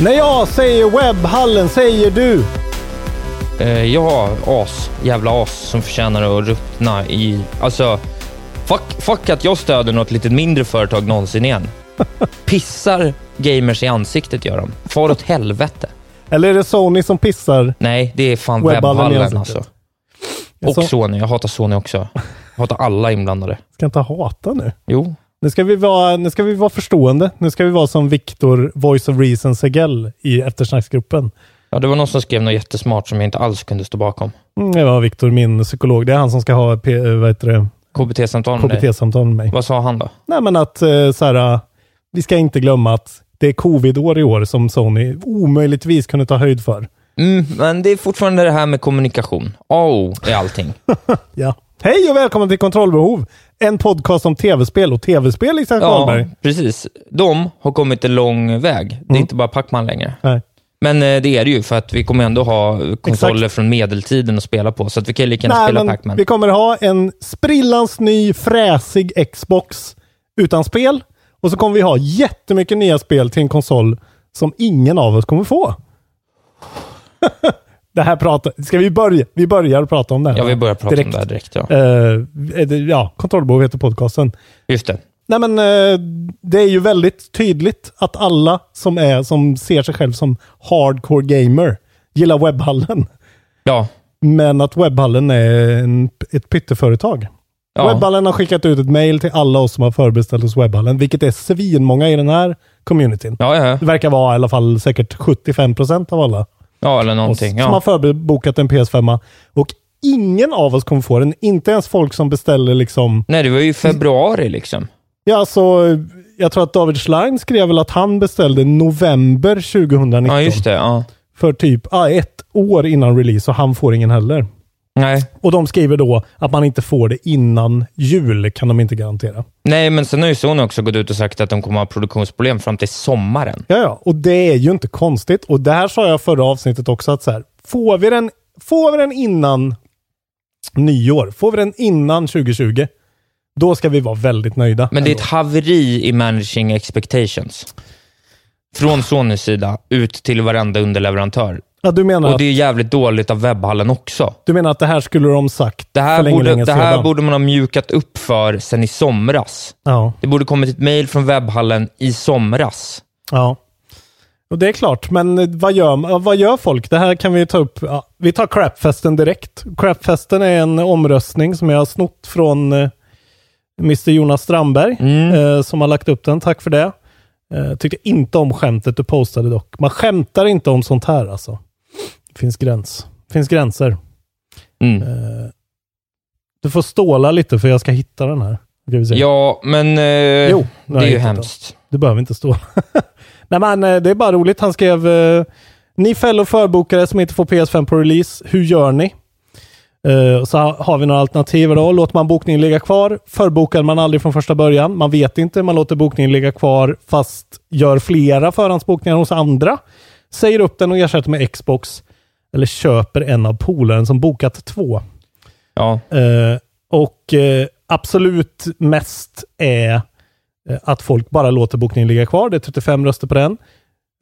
När jag säger webbhallen säger du? Eh, ja, as. Jävla as som förtjänar att ruttna i... Alltså, fuck, fuck att jag stöder något lite mindre företag någonsin igen. Pissar gamers i ansiktet gör de. Far åt helvete. Eller är det Sony som pissar? Nej, det är fan Webbhallen webbhallen alltså. Och Sony. Jag hatar Sony också. Jag hatar alla inblandade. Ska inte hata nu. Jo. Nu ska vi vara, nu ska vi vara förstående. Nu ska vi vara som Victor, Voice of Reason Segell i eftersnacksgruppen. Ja, det var någon som skrev något jättesmart som jag inte alls kunde stå bakom. Mm, det var Victor, min psykolog. Det är han som ska ha P- vad heter det? KBT-samtal med. KBT-samtal med mig. Vad sa han då? Nej, men att eh, så här, vi ska inte glömma att det är covid-år i år som Sony omöjligtvis kunde ta höjd för. Mm, men det är fortfarande det här med kommunikation. A och O är allting. Ja. Hej och välkommen till Kontrollbehov! En podcast om tv-spel och tv-spel, Isak Ja, Wahlberg. precis. De har kommit en lång väg. Det är Mm. inte bara Pacman längre. Nej. Men eh, det är det ju, för att vi kommer ändå ha konsoler från medeltiden att spela på, så att vi kan lika gärna Nej, spela men Pacman. vi kommer ha en sprillans ny fräsig Xbox utan spel. Och så kommer vi ha jättemycket nya spel till en konsol som ingen av oss kommer få. det här pratar... Ska vi börja? Vi börjar prata om det här. Ja, vi börjar prata direkt. om det här direkt. Ja. Är det- ja, Kontrollbehov heter podcasten. Just det. Nej men eh, det är ju väldigt tydligt att alla som är som ser sig själv som hardcore gamer gillar webbhallen. Ja. Men att webbhallen är en, ett pytteföretag. Ja. Webbhallen har skickat ut ett mail till alla oss som har förbeställt hos webbhallen, vilket är svinmånga i den här communityn. Ja, ja. Det verkar vara i alla fall säkert 75% av alla Ja, eller någonting. oss som har Ja. förbokat en PS5. Och ingen av oss kommer få den. Inte ens folk som beställer liksom Nej, det var ju februari liksom. Ja, alltså, jag tror att David Schlein skrev väl att han beställde november 2019. Ja, just det. Ja. För typ ah, ett år innan release och han får ingen heller. Nej. Och de skriver då att man inte får det innan jul, kan de inte garantera. Nej, men sen har ju Sony också gått ut och sagt att de kommer ha produktionsproblem fram till sommaren. Ja, ja, och det är ju inte konstigt. Och det här sa jag förra avsnittet också att så här, får vi den, får vi den innan nyår, får vi den innan 2020, då ska vi vara väldigt nöjda. Men det är ett haveri i managing expectations. Från Sonys sida ut till varenda underleverantör. Ja, du menar, Och att, det är jävligt dåligt av webbhallen också. du menar att det här skulle de sagt Det för här, länge, borde, länge det här borde man ha mjukat upp för sen i somras. Ja. Det borde kommit ett mail från webbhallen i somras. Ja. Och det är klart, men eh, vad gör, vad gör folk? Det här kan vi ta upp. Ja, vi tar crapfesten direkt. Crapfesten är en omröstning som jag har snott från eh, Mr Jonas Strandberg, eh, som har lagt upp den. Tack för det. Eh, tyckte inte om skämtet du postade dock. Man skämtar inte om sånt här alltså. Det finns gräns. Det finns gränser. Mm. Eh, du får ståla lite för jag ska hitta den här. Ja, men eh, Jo, det är ju hemskt. den. Du behöver inte stå. Nej men eh, det är bara roligt. Han skrev eh, Ni fellow förbokare som inte får PS5 på release, hur gör ni? Eh, så ha- har vi några alternativ då. Låter man bokningen ligga kvar? Förbokar man aldrig från första början? Man vet inte. Man låter bokningen ligga kvar fast gör flera förhandsbokningar hos andra. Säger upp den och ersätter med Xbox. Eller köper en av polaren som bokat två. Ja. Eh, och eh, absolut mest är eh, att folk bara låter bokningen ligga kvar. Det är 35 röster på den.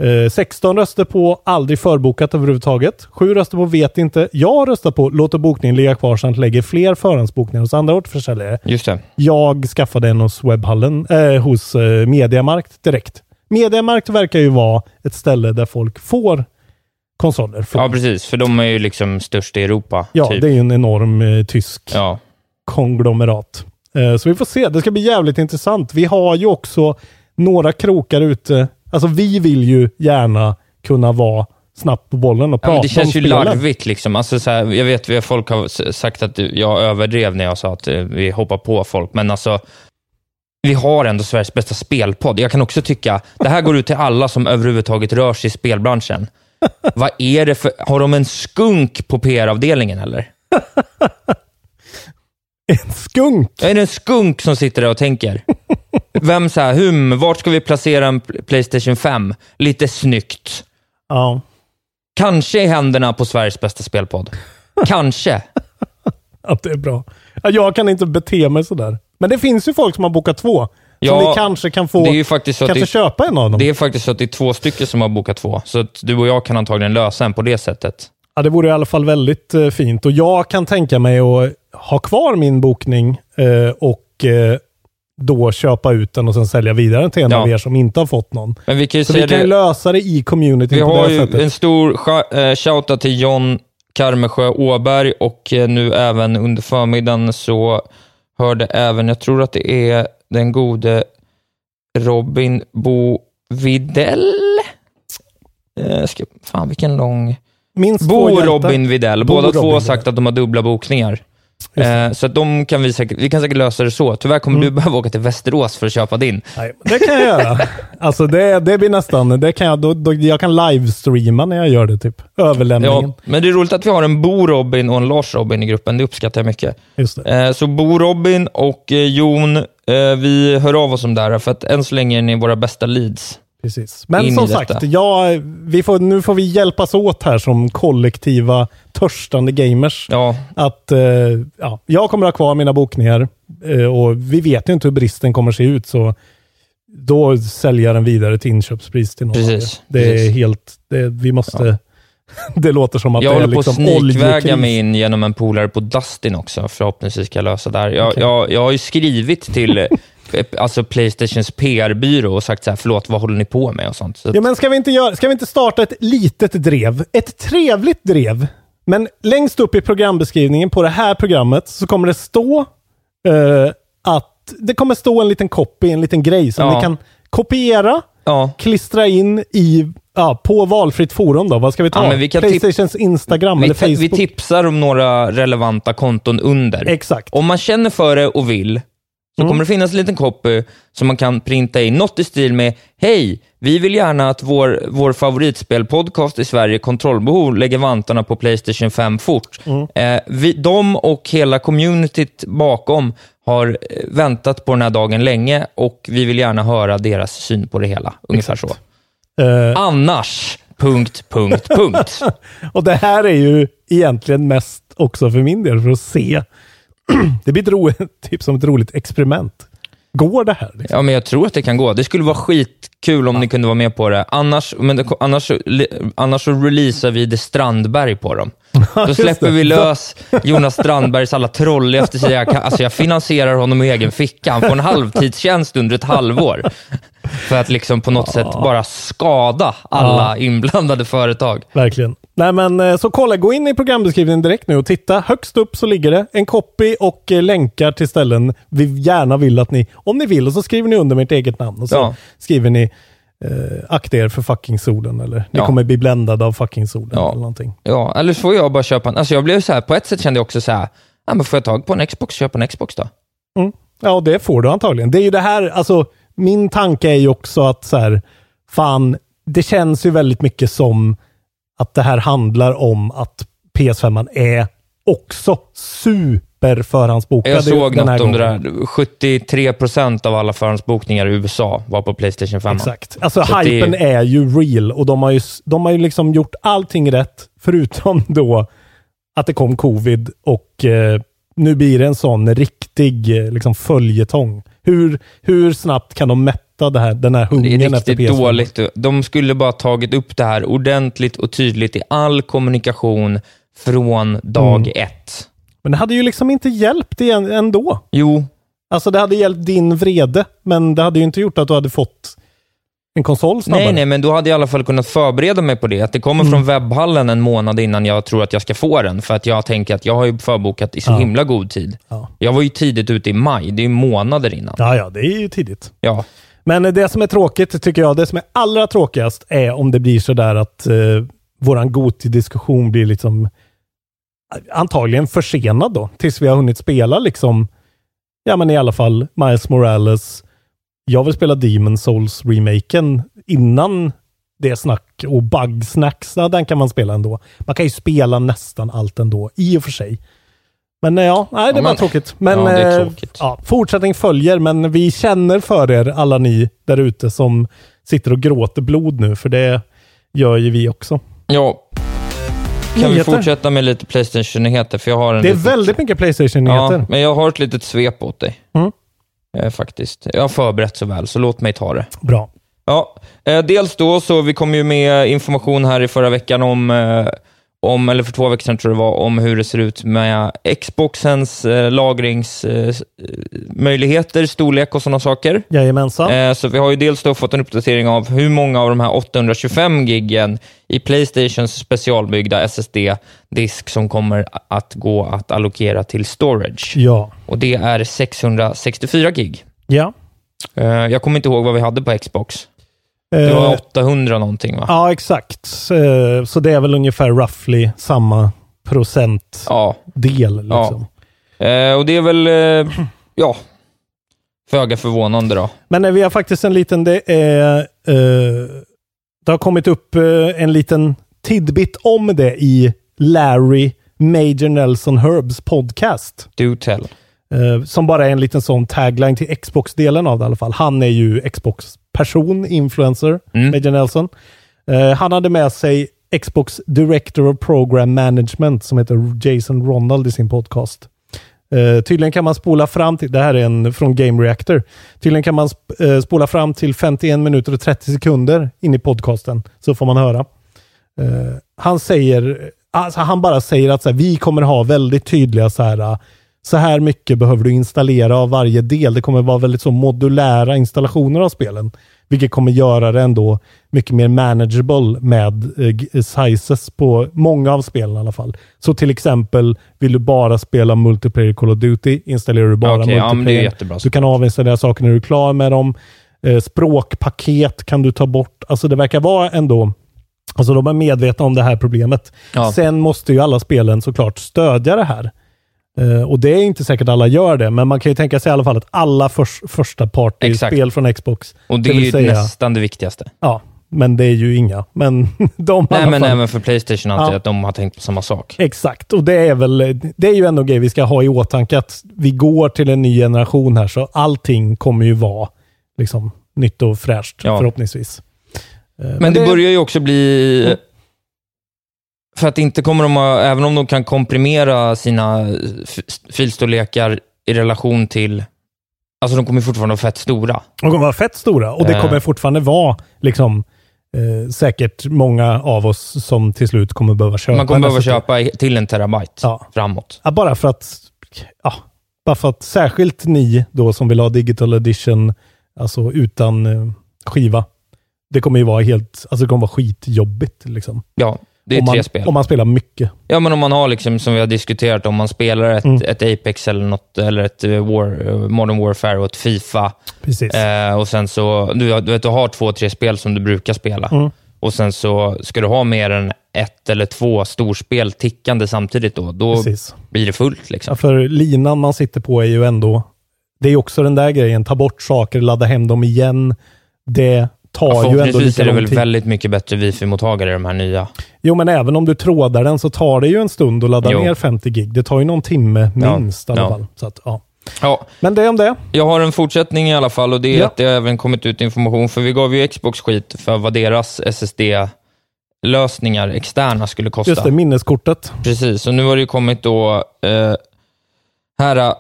Eh, 16 röster på aldrig förbokat överhuvudtaget. 7 röster på vet inte. Jag röstar på låter bokningen ligga kvar samt lägger fler förhandsbokningar hos andra återförsäljare. Just det. Jag skaffade en hos webbhallen, eh, hos eh, Mediamarkt direkt. Mediamarkt verkar ju vara ett ställe där folk får konsoler. Från. Ja, precis. För de är ju liksom störst i Europa. Ja, typ. det är ju en enorm eh, tysk Ja. konglomerat. Eh, så vi får se. Det ska bli jävligt intressant. Vi har ju också några krokar ute. Alltså vi vill ju gärna kunna vara snabbt på bollen och Ja, prata men det känns ju spelen. larvigt. Liksom. Alltså, så här, jag vet att folk har sagt att jag överdrev när jag sa att eh, vi hoppar på folk, men alltså, vi har ändå Sveriges bästa spelpodd. Jag kan också tycka, det här går ut till alla som överhuvudtaget rör sig i spelbranschen. Vad är det för... Har de en skunk på PR-avdelningen eller? En skunk? Är det en skunk som sitter där och tänker? Vem så här, hum, vart ska vi placera en Pl- Playstation 5? Lite snyggt. Ja. Kanske i händerna på Sveriges bästa spelpodd. Kanske. Ja, det är bra. Ja, Jag kan inte bete mig sådär. Men det finns ju folk som har bokat två. Ja, som vi kanske kan få det är ju faktiskt så att kanske det- köpa en av dem. Det är faktiskt så att det är två stycken som har bokat två, så att du och jag kan antagligen lösa en på det sättet. Ja, det vore i alla fall väldigt eh, fint. Och jag kan tänka mig att ha kvar min bokning eh, och eh, då köpa ut den och sen sälja vidare till en Ja. av er som inte har fått någon. Men vi kan ju Så vi kan ju det, lösa det i communityn vi på har det sättet. en stor eh, shoutout till John Karmesjö Åberg och eh, nu även under förmiddagen så hörde även, jag tror att det är den gode Robin Bo Videll. Eh, ska, fan vilken lång... Minst Bo hjältar. Robin Videll. Bo Båda Robin två har sagt att de har dubbla bokningar. Eh, så att de kan vi, säkert, vi kan säkert lösa det så. Tyvärr kommer Mm. du behöva åka till Västerås för att köpa din. Nej, det kan jag göra. Alltså det, det blir nästan, det kan jag, då, då, jag kan livestreama när jag gör det typ. Överlämningen. Ja, men det är roligt att vi har en Bo Robin och en Lars Robin i gruppen. Det uppskattar jag mycket. Just. Eh, så Bo Robin och eh, Jon, vi hör av oss om det här, för att än så länge är ni våra bästa leads. Precis. Men in som sagt, ja, vi får, nu får vi hjälpas åt här som kollektiva törstande gamers. Ja, Att, eh, ja, jag kommer ha kvar mina bokningar eh, och vi vet ju inte hur bristen kommer se ut. så Då säljer jag den vidare till inköpspris till någon Precis. Det är precis. helt, det, vi måste, det låter som att jag det är håller på att liksom snikväga mig in genom en polare på Dustin också. Förhoppningsvis ska jag lösa där. Jag, jag, jag har ju skrivit till eh, alltså Playstations PR-byrå och sagt så här, förlåt, vad håller ni på med och sånt. Så Ja, men ska vi, inte göra, ska vi inte starta ett litet drev? Ett trevligt drev. Men längst upp i programbeskrivningen på det här programmet så kommer det stå eh, att det kommer stå en liten copy, en liten grej som Ja. vi kan kopiera, ja. klistra in i, ja, på valfritt forum då. Vad ska vi ta? Ja, men vi kan Playstations Instagram Vi, eller te- vi Facebook? tipsar om några relevanta konton under. Exakt. Om man känner för det och vill, Mm. kommer det finnas en liten copy som man kan printa in. Något i stil med Hej, vi vill gärna att vår, vår favoritspelpodcast i Sverige, Kontrollbehov, lägger vantarna på Playstation 5 fort. Mm. Eh, vi, de och hela communityt bakom har eh, väntat på den här dagen länge och vi vill gärna höra deras syn på det hela. Ungefär så. Eh, Annars, punkt, punkt, punkt. och det här är ju egentligen mest också för min del för att se. det blir ett ro, typ som ett roligt experiment. Går det här? Liksom? Ja, men jag tror att det kan gå. Det skulle vara skitkul om ni kunde vara med på det. Annars, men det, annars, annars så releasar vi det Strandberg på dem. Då släpper vi lös Jonas Strandbergs alla troll efter sig. Alltså jag finansierar honom i egen ficka. Han får en halvtidstjänst under ett halvår. För att liksom på något sätt bara skada alla inblandade företag. Verkligen. Nej men eh, så kolla, gå in i programbeskrivningen direkt nu och titta. Högst upp så ligger det en copy och eh, länkar till ställen vi gärna vill att ni, om ni vill, och så skriver ni under med ert eget namn och så Ja. skriver ni eh, akta er för fucking solen eller ni Ja. kommer bli bländade av fucking solen Ja. eller någonting. Ja, eller så får jag bara köpa en. Alltså jag blev så här, på ett sätt kände jag också så här, ja, men får jag tag på en Xbox, köpa en Xbox då. Mm. Ja, det får du antagligen. Det är ju det här, alltså min tanke är ju också att så här, fan, det känns ju väldigt mycket som att det här handlar om att PS5 är också super förhandsbokad Jag såg den här något om det gången. där. 73% av alla förhandsbokningar i USA var på Playstation 5. Exakt. Alltså Så att det- hypen är ju real och de har ju, de har ju liksom gjort allting rätt förutom då att det kom covid och eh, nu blir det en sån riktig eh, liksom, följetong. Hur, hur snabbt kan de mätta det här, den här Det hungern är efter riktigt PS5? dåligt. De skulle bara tagit upp det här ordentligt och tydligt i all kommunikation från dag Mm. ett. Men det hade ju liksom inte hjälpt igen ändå. Jo, Alltså det hade hjälpt din vrede, men det hade ju inte gjort att du hade fått en konsol snabbare. nej, nej, men då hade jag i alla fall kunnat förbereda mig på det. Att det kommer Mm. från webbhallen en månad innan jag tror att jag ska få den. För att jag tänker att jag har ju förbokat i så Ja. himla god tid. Ja. Jag var ju tidigt ute i maj. Det är ju månader innan. Ja, ja, det är ju tidigt. Ja. Men det som är tråkigt, tycker jag, det som är allra tråkigast är om det blir så där att eh, våran Goti-diskussion blir liksom antagligen försenad då, tills vi har hunnit spela liksom, ja men i alla fall Miles Morales. Jag vill spela Demon Souls-remaken innan det snack och Bugsnacks, ja, den kan man spela ändå. Man kan ju spela nästan allt ändå, i och för sig. Men eh, ja, nej, det Ja, var tråkigt. Men Ja, det är eh, tråkigt. Ja, fortsättning följer, men vi känner för er, alla ni där ute som sitter och gråter blod nu, för det gör ju vi också. ja. Kan vi Nyheter? fortsätta med lite Playstation-nyheter? För jag har en Det är liten- väldigt mycket Playstation-nyheter. Ja, men jag har ett litet svep åt dig. Mm. Eh, faktiskt. Jag har förberett så väl, så låt mig ta det. Bra. Ja, eh, dels då så vi kom ju med information här i förra veckan om, eh, om, eller för två veckor sedan tror jag det var, om hur det ser ut med Xboxens eh, lagringsmöjligheter, storlek och sådana saker. Jajamensan. Eh, så vi har ju dels då fått en uppdatering av hur många av de här 825 giggen i Playstations specialbyggda SSD-disk som kommer att gå att allokera till storage. Ja. Och det är 664 gig. Ja. Eh, jag kommer inte ihåg vad vi hade på Xbox. Det var Eh, 800 någonting va? Ja, exakt. Eh, Så det är väl ungefär roughly samma procentdel. Liksom. Eh, och det är väl, eh, ja, föga förvånande då. Men eh, vi har faktiskt en liten, det är, eh, det har kommit upp eh, en liten tidbit om det i Larry Major Nelson Herbs podcast. Do tell. Eh, som bara är en liten sån tagline till Xbox-delen av det i alla fall. Han är ju Xbox-person, influencer, Mm. Major Nelson. Eh, han hade med sig Xbox Director of Program Management som heter Jason Ronald i sin podcast. Eh, tydligen kan man spola fram till, det här är en från Game Reactor, tydligen kan man sp- eh, spola fram till 51 minuter och 30 sekunder in i podcasten, så får man höra. Eh, han säger, alltså han bara säger att så här, vi kommer ha väldigt tydliga så här, så här mycket behöver du installera av varje del. Det kommer vara väldigt så modulära installationer av spelen. Vilket kommer göra det ändå mycket mer manageable med eh, g- sizes på många av spelen i alla fall. Så till exempel, vill du bara spela multiplayer Call of Duty, installerar du bara ja, är multiplayer. jättebra. du kan avinstallera saker när du är klar med dem. Eh, språkpaket kan du ta bort. Alltså det verkar vara ändå Alltså de är medvetna om det här problemet. Ja. Sen måste ju alla spelen såklart stödja det här. Eh, och det är inte säkert alla gör det, men man kan ju tänka sig i alla fall att alla förs- första party-spel från Xbox, Och det är ju säga- nästan det viktigaste. ja, men det är ju inga. Men de Nej, men även för Playstation antar Ja. att de har tänkt på samma sak. Exakt, och det är väl, det är ju ändå grej vi ska ha i åtanke att vi går till en ny generation här, så allting kommer ju vara liksom nytt och fräscht Ja. förhoppningsvis. Eh, Men det börjar ju också bli... För att inte kommer de att, även om de kan komprimera sina filstorlekar i relation till... Alltså de kommer fortfarande vara fett stora. De kommer vara fett stora och det Eh. kommer fortfarande vara liksom eh, säkert många av oss som till slut kommer behöva köpa. Man kommer behöva köpa till en terabyte Ja. framåt. Ja, bara för att, ja, bara för att särskilt ni då som vill ha digital edition, alltså utan eh, skiva. Det kommer ju vara helt, alltså det kommer vara skitjobbigt liksom. Ja, det är om man, tre spel. Om man spelar mycket. Ja, men om man har, liksom, som vi har diskuterat, om man spelar ett, Mm. ett Apex eller något, eller ett eh, War, eh, Modern Warfare och ett Fifa. Precis. Eh, och sen så, du, du, vet, du har två, tre spel som du brukar spela. Mm. Och sen så ska du ha mer än ett eller två storspel tickande samtidigt då. Då Precis. blir det fullt. Liksom. Ja, för linan man sitter på är ju ändå, det är också den där grejen, ta bort saker, ladda hem dem igen. Det tar Ja, ju ändå förhoppningsvis lika är det lång väl tid. väldigt mycket bättre wifi-mottagare i de här nya. Jo, men även om du trådar den så tar det ju en stund att ladda Jo. ner 50 gig. Det tar ju någon timme Ja. minst i alla Ja. fall. Så att, ja. Ja, Men det om det. jag har en fortsättning i alla fall och det är Ja. att det har även kommit ut information, för vi gav ju Xbox skit för vad deras SSD-lösningar externa skulle kosta. Just det, minneskortet. Precis, och nu har det ju kommit då... Eh, Här, eh,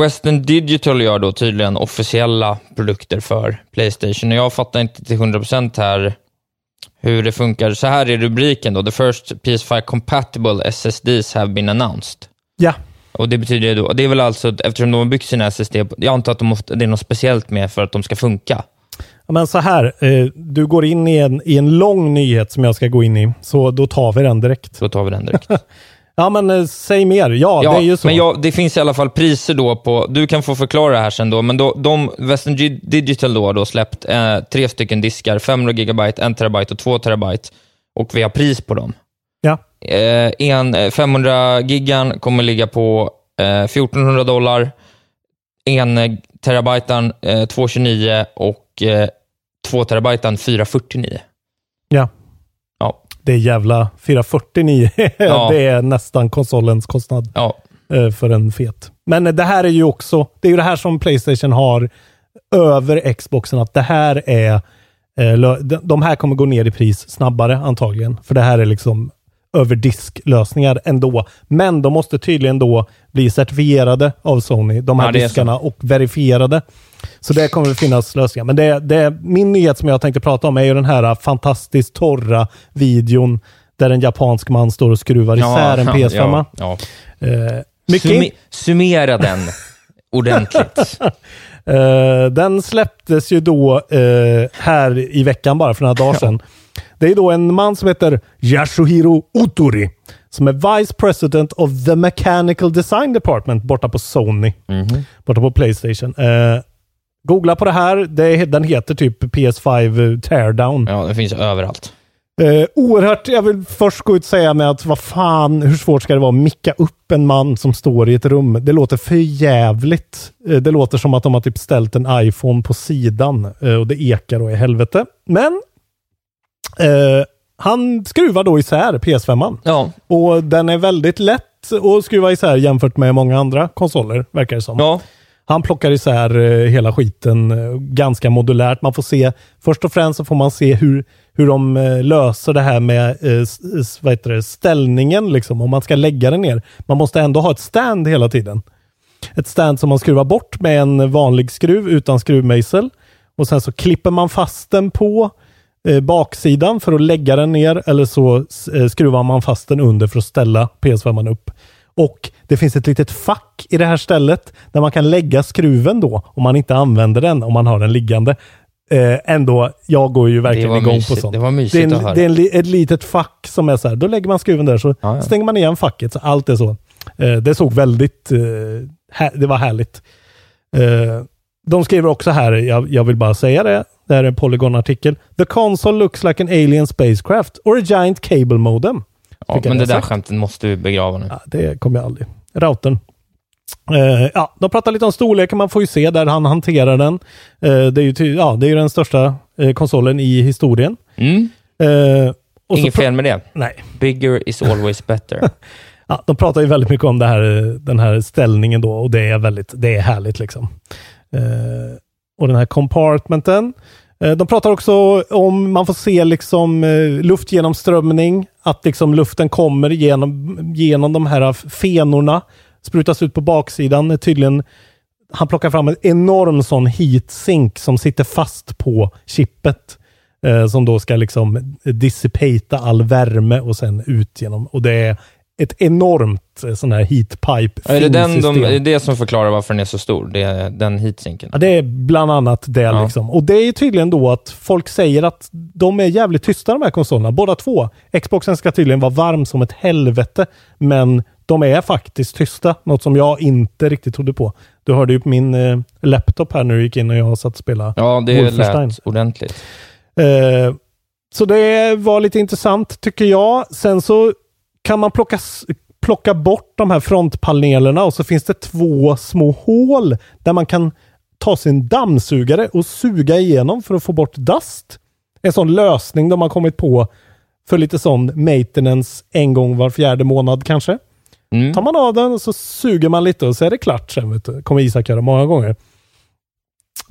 Western Digital gör då tydligen officiella produkter för Playstation. Och jag fattar inte till 100% här hur det funkar. Så här är rubriken då. The first PS5 compatible SSDs have been announced. Ja. Och det betyder ju då, det är väl alltså, eftersom de har byggt sina SSD, jag antar att de måste, det är något speciellt med för att de ska funka. Ja, Men så här, eh, du går in i en, i en lång nyhet som jag ska gå in i, så då tar vi den direkt. Då tar vi den direkt. ja, men eh, säg mer. Ja, det är ju så. Men jag, det finns i alla fall priser då på, du kan få förklara det här sen då, men då, de, Western Gi- Digital då har då släppt eh, tre stycken diskar, 500 gigabyte, 1 terabyte och 2 terabyte. Och vi har pris på dem. Ja. Eh, en eh, 500 gigan kommer ligga på eh, 1400 dollar. En eh, terabytan eh, 229 och eh, 2 terabytan 449. Ja. Det är jävla 449. Ja. det är nästan konsolens kostnad Ja. eh, för en fet. Men det här är ju också, det är ju det här som Playstation har över Xboxen, att det här är, eh, de här kommer gå ner i pris snabbare antagligen. För det här är liksom över disklösningar ändå. Men de måste tydligen då bli certifierade av Sony, de här Ja, det diskarna, och verifierade. Så det kommer att finnas lösningar. Men det, det, min nyhet som jag tänkte prata om är ju den här fantastiskt torra videon där en japansk man står och skruvar isär en PS5. Ja, ja. Eh, Summi- summera den ordentligt. Eh, den släpptes ju då eh, här i veckan bara för några dagar sedan. Det är då en man som heter Yasuhiro Otori som är Vice President of the Mechanical Design Department borta på Sony. Borta på Playstation. Eh, googla på det här. Det, den heter typ PS5 Teardown. Ja, det finns överallt. Eh, oerhört, jag vill först gå ut och säga med att vad fan, hur svårt ska det vara att micka upp en man som står i ett rum? Det låter för jävligt. Eh, det låter som att de har typ ställt en iPhone på sidan eh, och det ekar och i helvete. Men eh, han skruvar då isär PS5. Ja. Och den är väldigt lätt att skruva isär jämfört med många andra konsoler, verkar det som. Ja. Han plockar isär eh, hela skiten eh, ganska modulärt. Man får se, först och främst så får man se hur, hur de eh, löser det här med s- vad heter det, ställningen, liksom, om man ska lägga den ner. Man måste ändå ha ett stand hela tiden. Ett stand som man skruvar bort med en vanlig skruv utan skruvmejsel. Och sen så klipper man fast den på eh, baksidan för att lägga den ner eller så eh, skruvar man fast den under för att ställa PS5 upp. Och det finns ett litet fack i det här stället där man kan lägga skruven då om man inte använder den, om man har den liggande. Eh, ändå, jag går ju verkligen igång mysigt. på sånt. Det var mysigt det är, en, att höra. det är en, ett litet fack som är så här, då lägger man skruven där så Ja, ja. stänger man igen facket så allt är så. Eh, det såg väldigt, eh, här, det var härligt. Eh, de skriver också här, jag, jag vill bara säga det, det här är en Polygon-artikel. The console looks like an alien spacecraft or a giant cable modem. Ja, men det där sagt? skämtet måste vi begrava nu. Ja, det kommer jag aldrig. Routern. Eh, ja, de pratar lite om storleken. Man får ju se där han hanterar den. Eh, det, är ju ja, det är ju den största eh, konsolen i historien. Mm. Inget fel med det. Nej. Bigger is always better. Ja, de pratar ju väldigt mycket om här, den här ställningen då och det är väldigt, det är härligt liksom. Och den här compartmenten. Eh, de pratar också om, man får se liksom eh, luftgenomströmning, att liksom luften kommer genom, genom de här fenorna, sprutas ut på baksidan. Eh, tydligen, han plockar fram en enorm sån heat sink som sitter fast på chippet. Som då ska liksom dissipata all värme och sen ut genom. Och det är ett enormt eh, sån här heatpipe är det den de, är det det som förklarar varför den är så stor? Det är den heatsinken? Ja, det är bland annat det. Ja. Liksom. Och det är tydligen då att folk säger att de är jävligt tysta de här konsolerna, båda två. Xboxen ska tydligen vara varm som ett helvete, men de är faktiskt tysta. Något som jag inte riktigt trodde på. Du hörde ju på min eh, laptop här när du gick in och jag satt och spelade Ja, det lät ordentligt. Eh, så det var lite intressant tycker jag. Sen så kan man plocka, plocka bort de här frontpanelerna och så finns det två små hål där man kan ta sin dammsugare och suga igenom för att få bort dust. En sån lösning de har kommit på för lite sån maintenance en gång var fjärde månad kanske. Mm. Tar man av den och så suger man lite och så är det klart sen. Vet du. kommer Isak göra många gånger.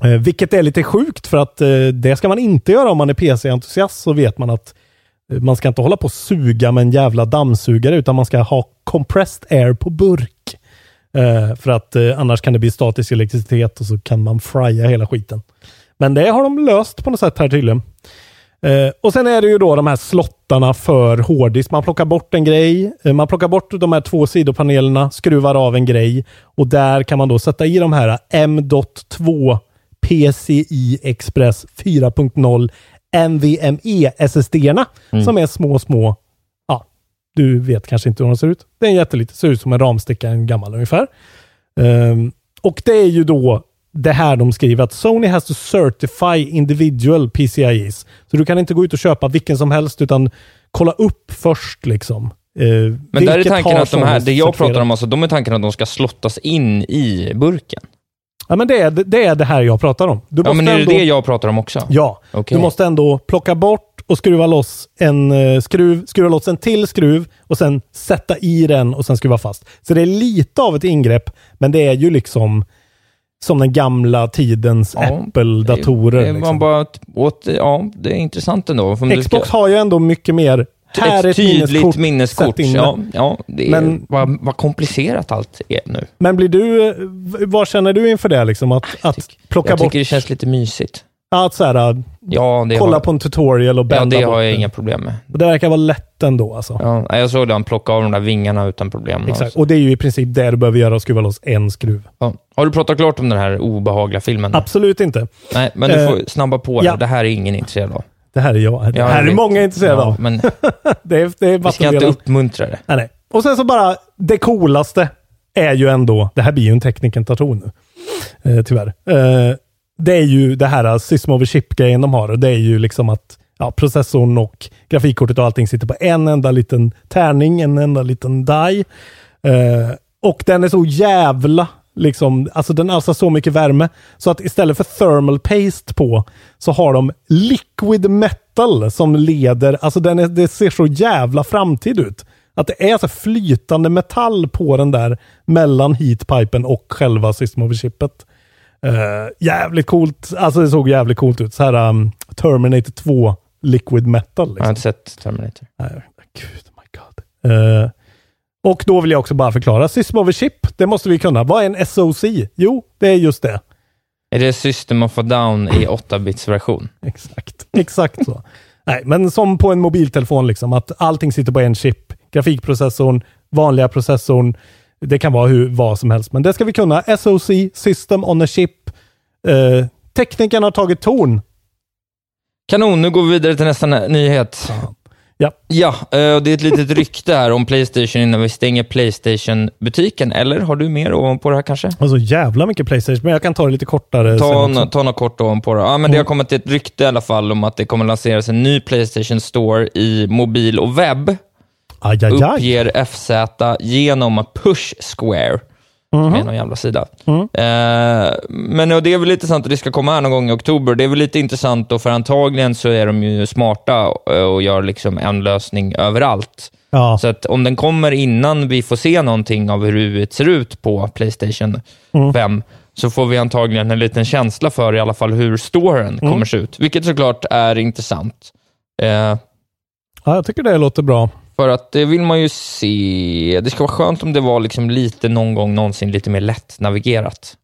Eh, vilket är lite sjukt för att eh, det ska man inte göra om man är PC-entusiast. Så vet man att man ska inte hålla på och suga med en jävla dammsugare utan man ska ha compressed air på burk. Eh, för att eh, annars kan det bli statisk elektricitet och så kan man frya hela skiten. Men det har de löst på något sätt här tydligen. Eh, och sen är det ju då de här slottarna för hårddisk. Man plockar bort en grej, eh, man plockar bort de här två sidopanelerna, skruvar av en grej och där kan man då sätta i de här M.2 PCI Express 4.0 NVMe SSD-erna Mm. som är små, små. Ja, du vet kanske inte hur de ser ut. Det är en jätteliten, ser ut som en ramsticka, en gammal ungefär. Ehm, och det är ju då det här de skriver att Sony has to certify individual PCIes. Så du kan inte gå ut och köpa vilken som helst utan kolla upp först liksom. Eh, Men där är tanken att de här, det jag pratar om, alltså, de är tanken att de ska slottas in i burken. Ja, men det är det, är det här jag pratar om. Du Ja, men är det ändå- det jag pratar om också? Ja, Okej. du måste ändå plocka bort och skruva loss en eh, skruv, skruva loss en till skruv och sen sätta i den och sen skruva fast. Så det är lite av ett ingrepp, men det är ju liksom som den gamla tidens Apple-datorer. Det är liksom. bara åt- ja, det är intressant ändå. Xbox ska- har ju ändå mycket mer. Här är ett tydligt minneskort. det. Ja, ja, det är, Men- vad, vad komplicerat allt är nu. Men blir du, vad känner du inför det? Liksom? Att, att plocka Jag bort, tycker det känns lite mysigt. att så här, äh, Ja, det kolla har, på en tutorial och ja, bända det bort har jag det. inga problem med. Och Det verkar vara lätt ändå alltså. Ja, jag såg den plocka av de där vingarna utan problem. Exakt. Och det är ju i princip det du behöver göra, att skruva loss en skruv. Ja. Har du pratat klart om den här obehagliga filmen? Absolut inte. Nej, men du Eh, får snabba på det. ja. Det här är ingen intresserad av. Det här är jag. Det här är vet. många intresserade Ja, av. Men Det är, det är vi ska inte uppmuntra det. Nej, nej. Och sen så bara, det coolaste är ju ändå, det här blir ju en teknikentation nu, eh, tyvärr. Eh, det är ju det här system over chip-grejen de har. Det är ju liksom att ja, processorn och grafikkortet och allting sitter på en enda liten tärning, en enda liten die. Eh, och den är så jävla, liksom, alltså den alstrar så mycket värme. Så att istället för thermal paste på, så har de liquid metal som leder, alltså den är, det ser så jävla framtid ut. Att det är alltså flytande metall på den där mellan heatpipen och själva system over chipet. Uh, jävligt coolt. Alltså det såg jävligt coolt ut. Så här um, Terminator 2 liquid metal. Jag har Liksom. inte sett Terminator. Nej, gud, oh my god. Eh, och då vill jag också bara förklara. System over chip, det måste vi kunna. Vad är en SOC? Jo, det är just det. Är det System of a Down i 8-bits version? Exakt. Exakt så. Nej, men som på en mobiltelefon, liksom, att allting sitter på en chip. Grafikprocessorn, vanliga processorn. Det kan vara hur, vad som helst, men det ska vi kunna. SOC, System on a Chip. Uh, tekniken har tagit ton. Kanon, nu går vi vidare till nästa nä- nyhet. Ja. Ja, eh, och det är ett litet rykte här om Playstation innan vi stänger Playstation-butiken. Eller har du mer ovanpå det här kanske? Alltså jävla mycket Playstation, men jag kan ta det lite kortare. Ta, nå- ta något kort ovanpå det. Ja, men det har kommit ett rykte i alla fall om att det kommer lanseras en ny Playstation Store i mobil och webb. Aj, aj, aj. Uppger FZ genom Push Square. Mhm. Med någon jävla sida. Mm. Eh, men det är väl lite intressant att det ska komma här någon gång i oktober. Det är väl lite intressant och för antagligen så är de ju smarta eh, och gör liksom en lösning överallt. Ja. Så att om den kommer innan vi får se någonting av hur det ser ut på Playstation Mm. 5, så får vi antagligen en liten känsla för i alla fall hur storen Mm. kommer se ut. Vilket såklart är intressant. Eh, ja, jag tycker det låter bra. För att det vill man ju se. Det ska vara skönt om det var liksom lite någon gång någonsin lite mer lätt navigerat.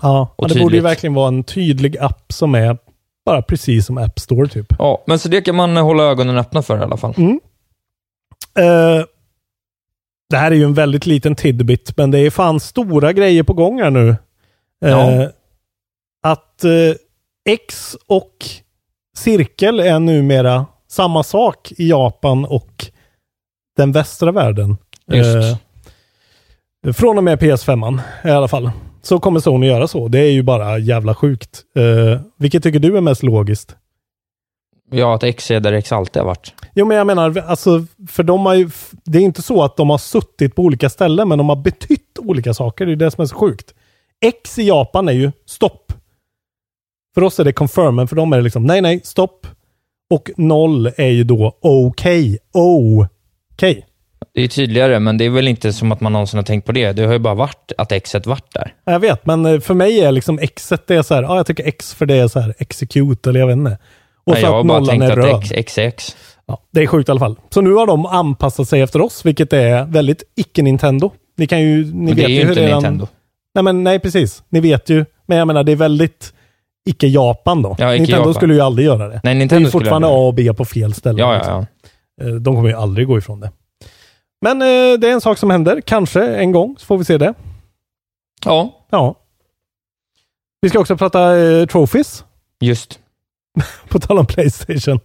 Ja, Och det borde ju verkligen vara en tydlig app som är bara precis som App Store typ. Ja, men så det kan man hålla ögonen öppna för i alla fall. Mm. Eh, det här är ju en väldigt liten tidbit, men det är fan stora grejer på gång här nu. Eh, Ja. Att eh, X och cirkel är numera samma sak i Japan och den västra världen. Just. Eh, från och med PS5 i alla fall. Så kommer Sony göra så. Det är ju bara jävla sjukt. Eh, vilket tycker du är mest logiskt? Ja, att X är där X alltid har varit. Jo, men jag menar, alltså, för de har ju, det är inte så att de har suttit på olika ställen, men de har betytt olika saker. Det är det som är så sjukt. X i Japan är ju stopp. För oss är det confirm, men för dem är det liksom nej, nej, stopp. Och noll är ju då okej. Okej. Det är tydligare, men det är väl inte som att man någonsin har tänkt på det. Det har ju bara varit att X varit där. Jag vet, men eh, för mig är liksom X det är så här, ja, jag tycker X för det är så här execute, eller jag vet inte. Och Nej, så jag har bara tänkt är att. X, X är X. Ja, det är sjukt i alla fall. Så nu har de anpassat sig efter oss, vilket är väldigt icke-Nintendo. Ni kan ju... Ni Men det vet är ju inte Nintendo. Nej, men nej, precis. Ni vet ju. Men jag menar, det är väldigt icke-Japan då. Ja, icke Nintendo Japan. skulle ju aldrig göra det. Nej, det är Nintendo ju skulle fortfarande A och B på fel ställe. Ja, ja, ja. Eh, De kommer ju aldrig gå ifrån det. Men eh, det är en sak som händer. Kanske en gång så får vi se det. Ja, Ja. Vi ska också prata eh, trophies. just. På tal om Playstation.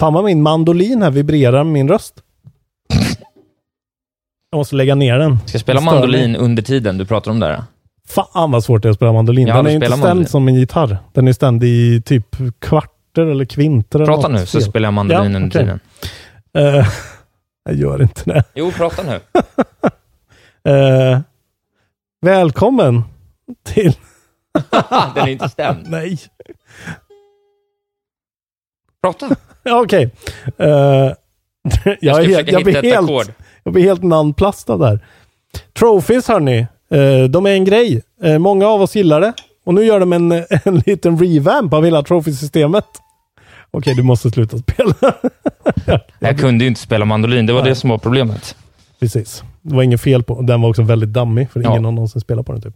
Fan vad min mandolin här vibrerar med min röst. Jag måste lägga ner den. Ska jag spela stör mandolin mig. under tiden du pratar om det här? Fan vad svårt det är att spela mandolin. Den är ju inte ständ mandolin. som en gitarr. Den är ständ i typ kvarter eller kvinter. eller Prata något nu, så spelar jag mandolin Ja, under okej. tiden. Eh, jag gör inte det. Jo, prata nu. Eh, välkommen till... Den är inte stämd. Nej. Prata. Okej. Eh, jag, Jag helt, jag, blir helt, jag blir helt namnplastad där. Trophies hörni. Eh, de är en grej. Eh, många av oss gillar det. Och nu gör de en, en liten revamp av hela trophy-systemet. Okej, du måste sluta spela. Jag kunde ju inte spela mandolin, det var Nej. det som var problemet. Precis. Det var inget fel på Den var också väldigt dammig, för Ja. ingen har någonsin spelat på den. Typ.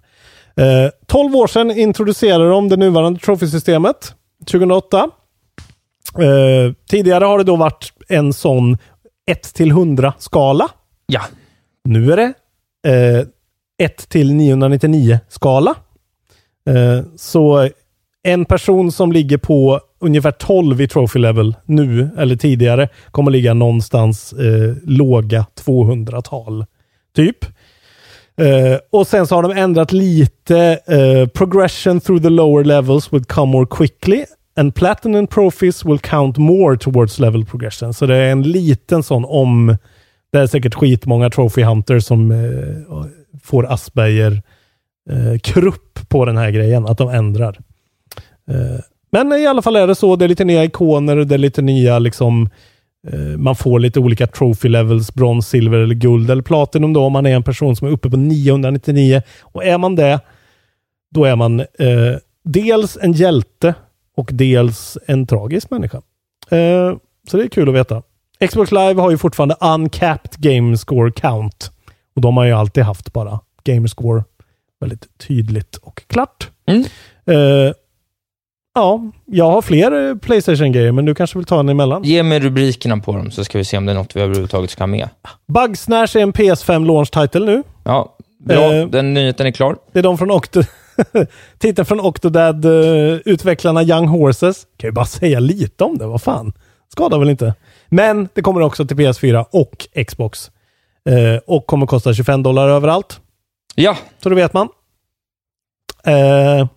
Eh, 12 år sedan introducerade de det nuvarande trophy-systemet. 2008. Eh, tidigare har det då varit en sån 1 till 100 skala. Ja. Nu är det eh, 1 till 999 skala. Eh, så en person som ligger på ungefär 12 i trophy level nu eller tidigare kommer ligga någonstans eh, låga 200-tal. Typ. Eh, och sen så har de ändrat lite. Eh, progression through the lower levels will come more quickly and platinum trophies will count more towards level progression. Så det är en liten sån om... Det är säkert skitmånga trophy hunters som eh, får Asperger eh, krupp på den här grejen, att de ändrar. Eh, men i alla fall är det så. Det är lite nya ikoner, det är lite nya liksom eh, man får lite olika trophy levels, brons, silver eller guld eller platinum då om man är en person som är uppe på 999. Och är man det, då är man eh, dels en hjälte och dels en tragisk människa. Eh, så det är kul att veta. Xbox Live har ju fortfarande uncapped game score count. Och de har ju alltid haft bara game score väldigt tydligt och klart. Mm. Eh, ja, jag har fler eh, Playstation-grejer, men du kanske vill ta den emellan? Ge mig rubrikerna på dem så ska vi se om det är något vi överhuvudtaget ska ha med. Bugsnash är en PS5 launch title nu. Ja, bra. Eh. Den nyheten är klar. Det är de från Octo... Titeln från Octodad, uh, utvecklarna Young Horses. Kan ju bara säga lite om det, vad fan. Skadar väl inte. Men det kommer också till PS4 och Xbox. Eh, och kommer kosta 25 dollar överallt. Ja, Så då vet man. Eh,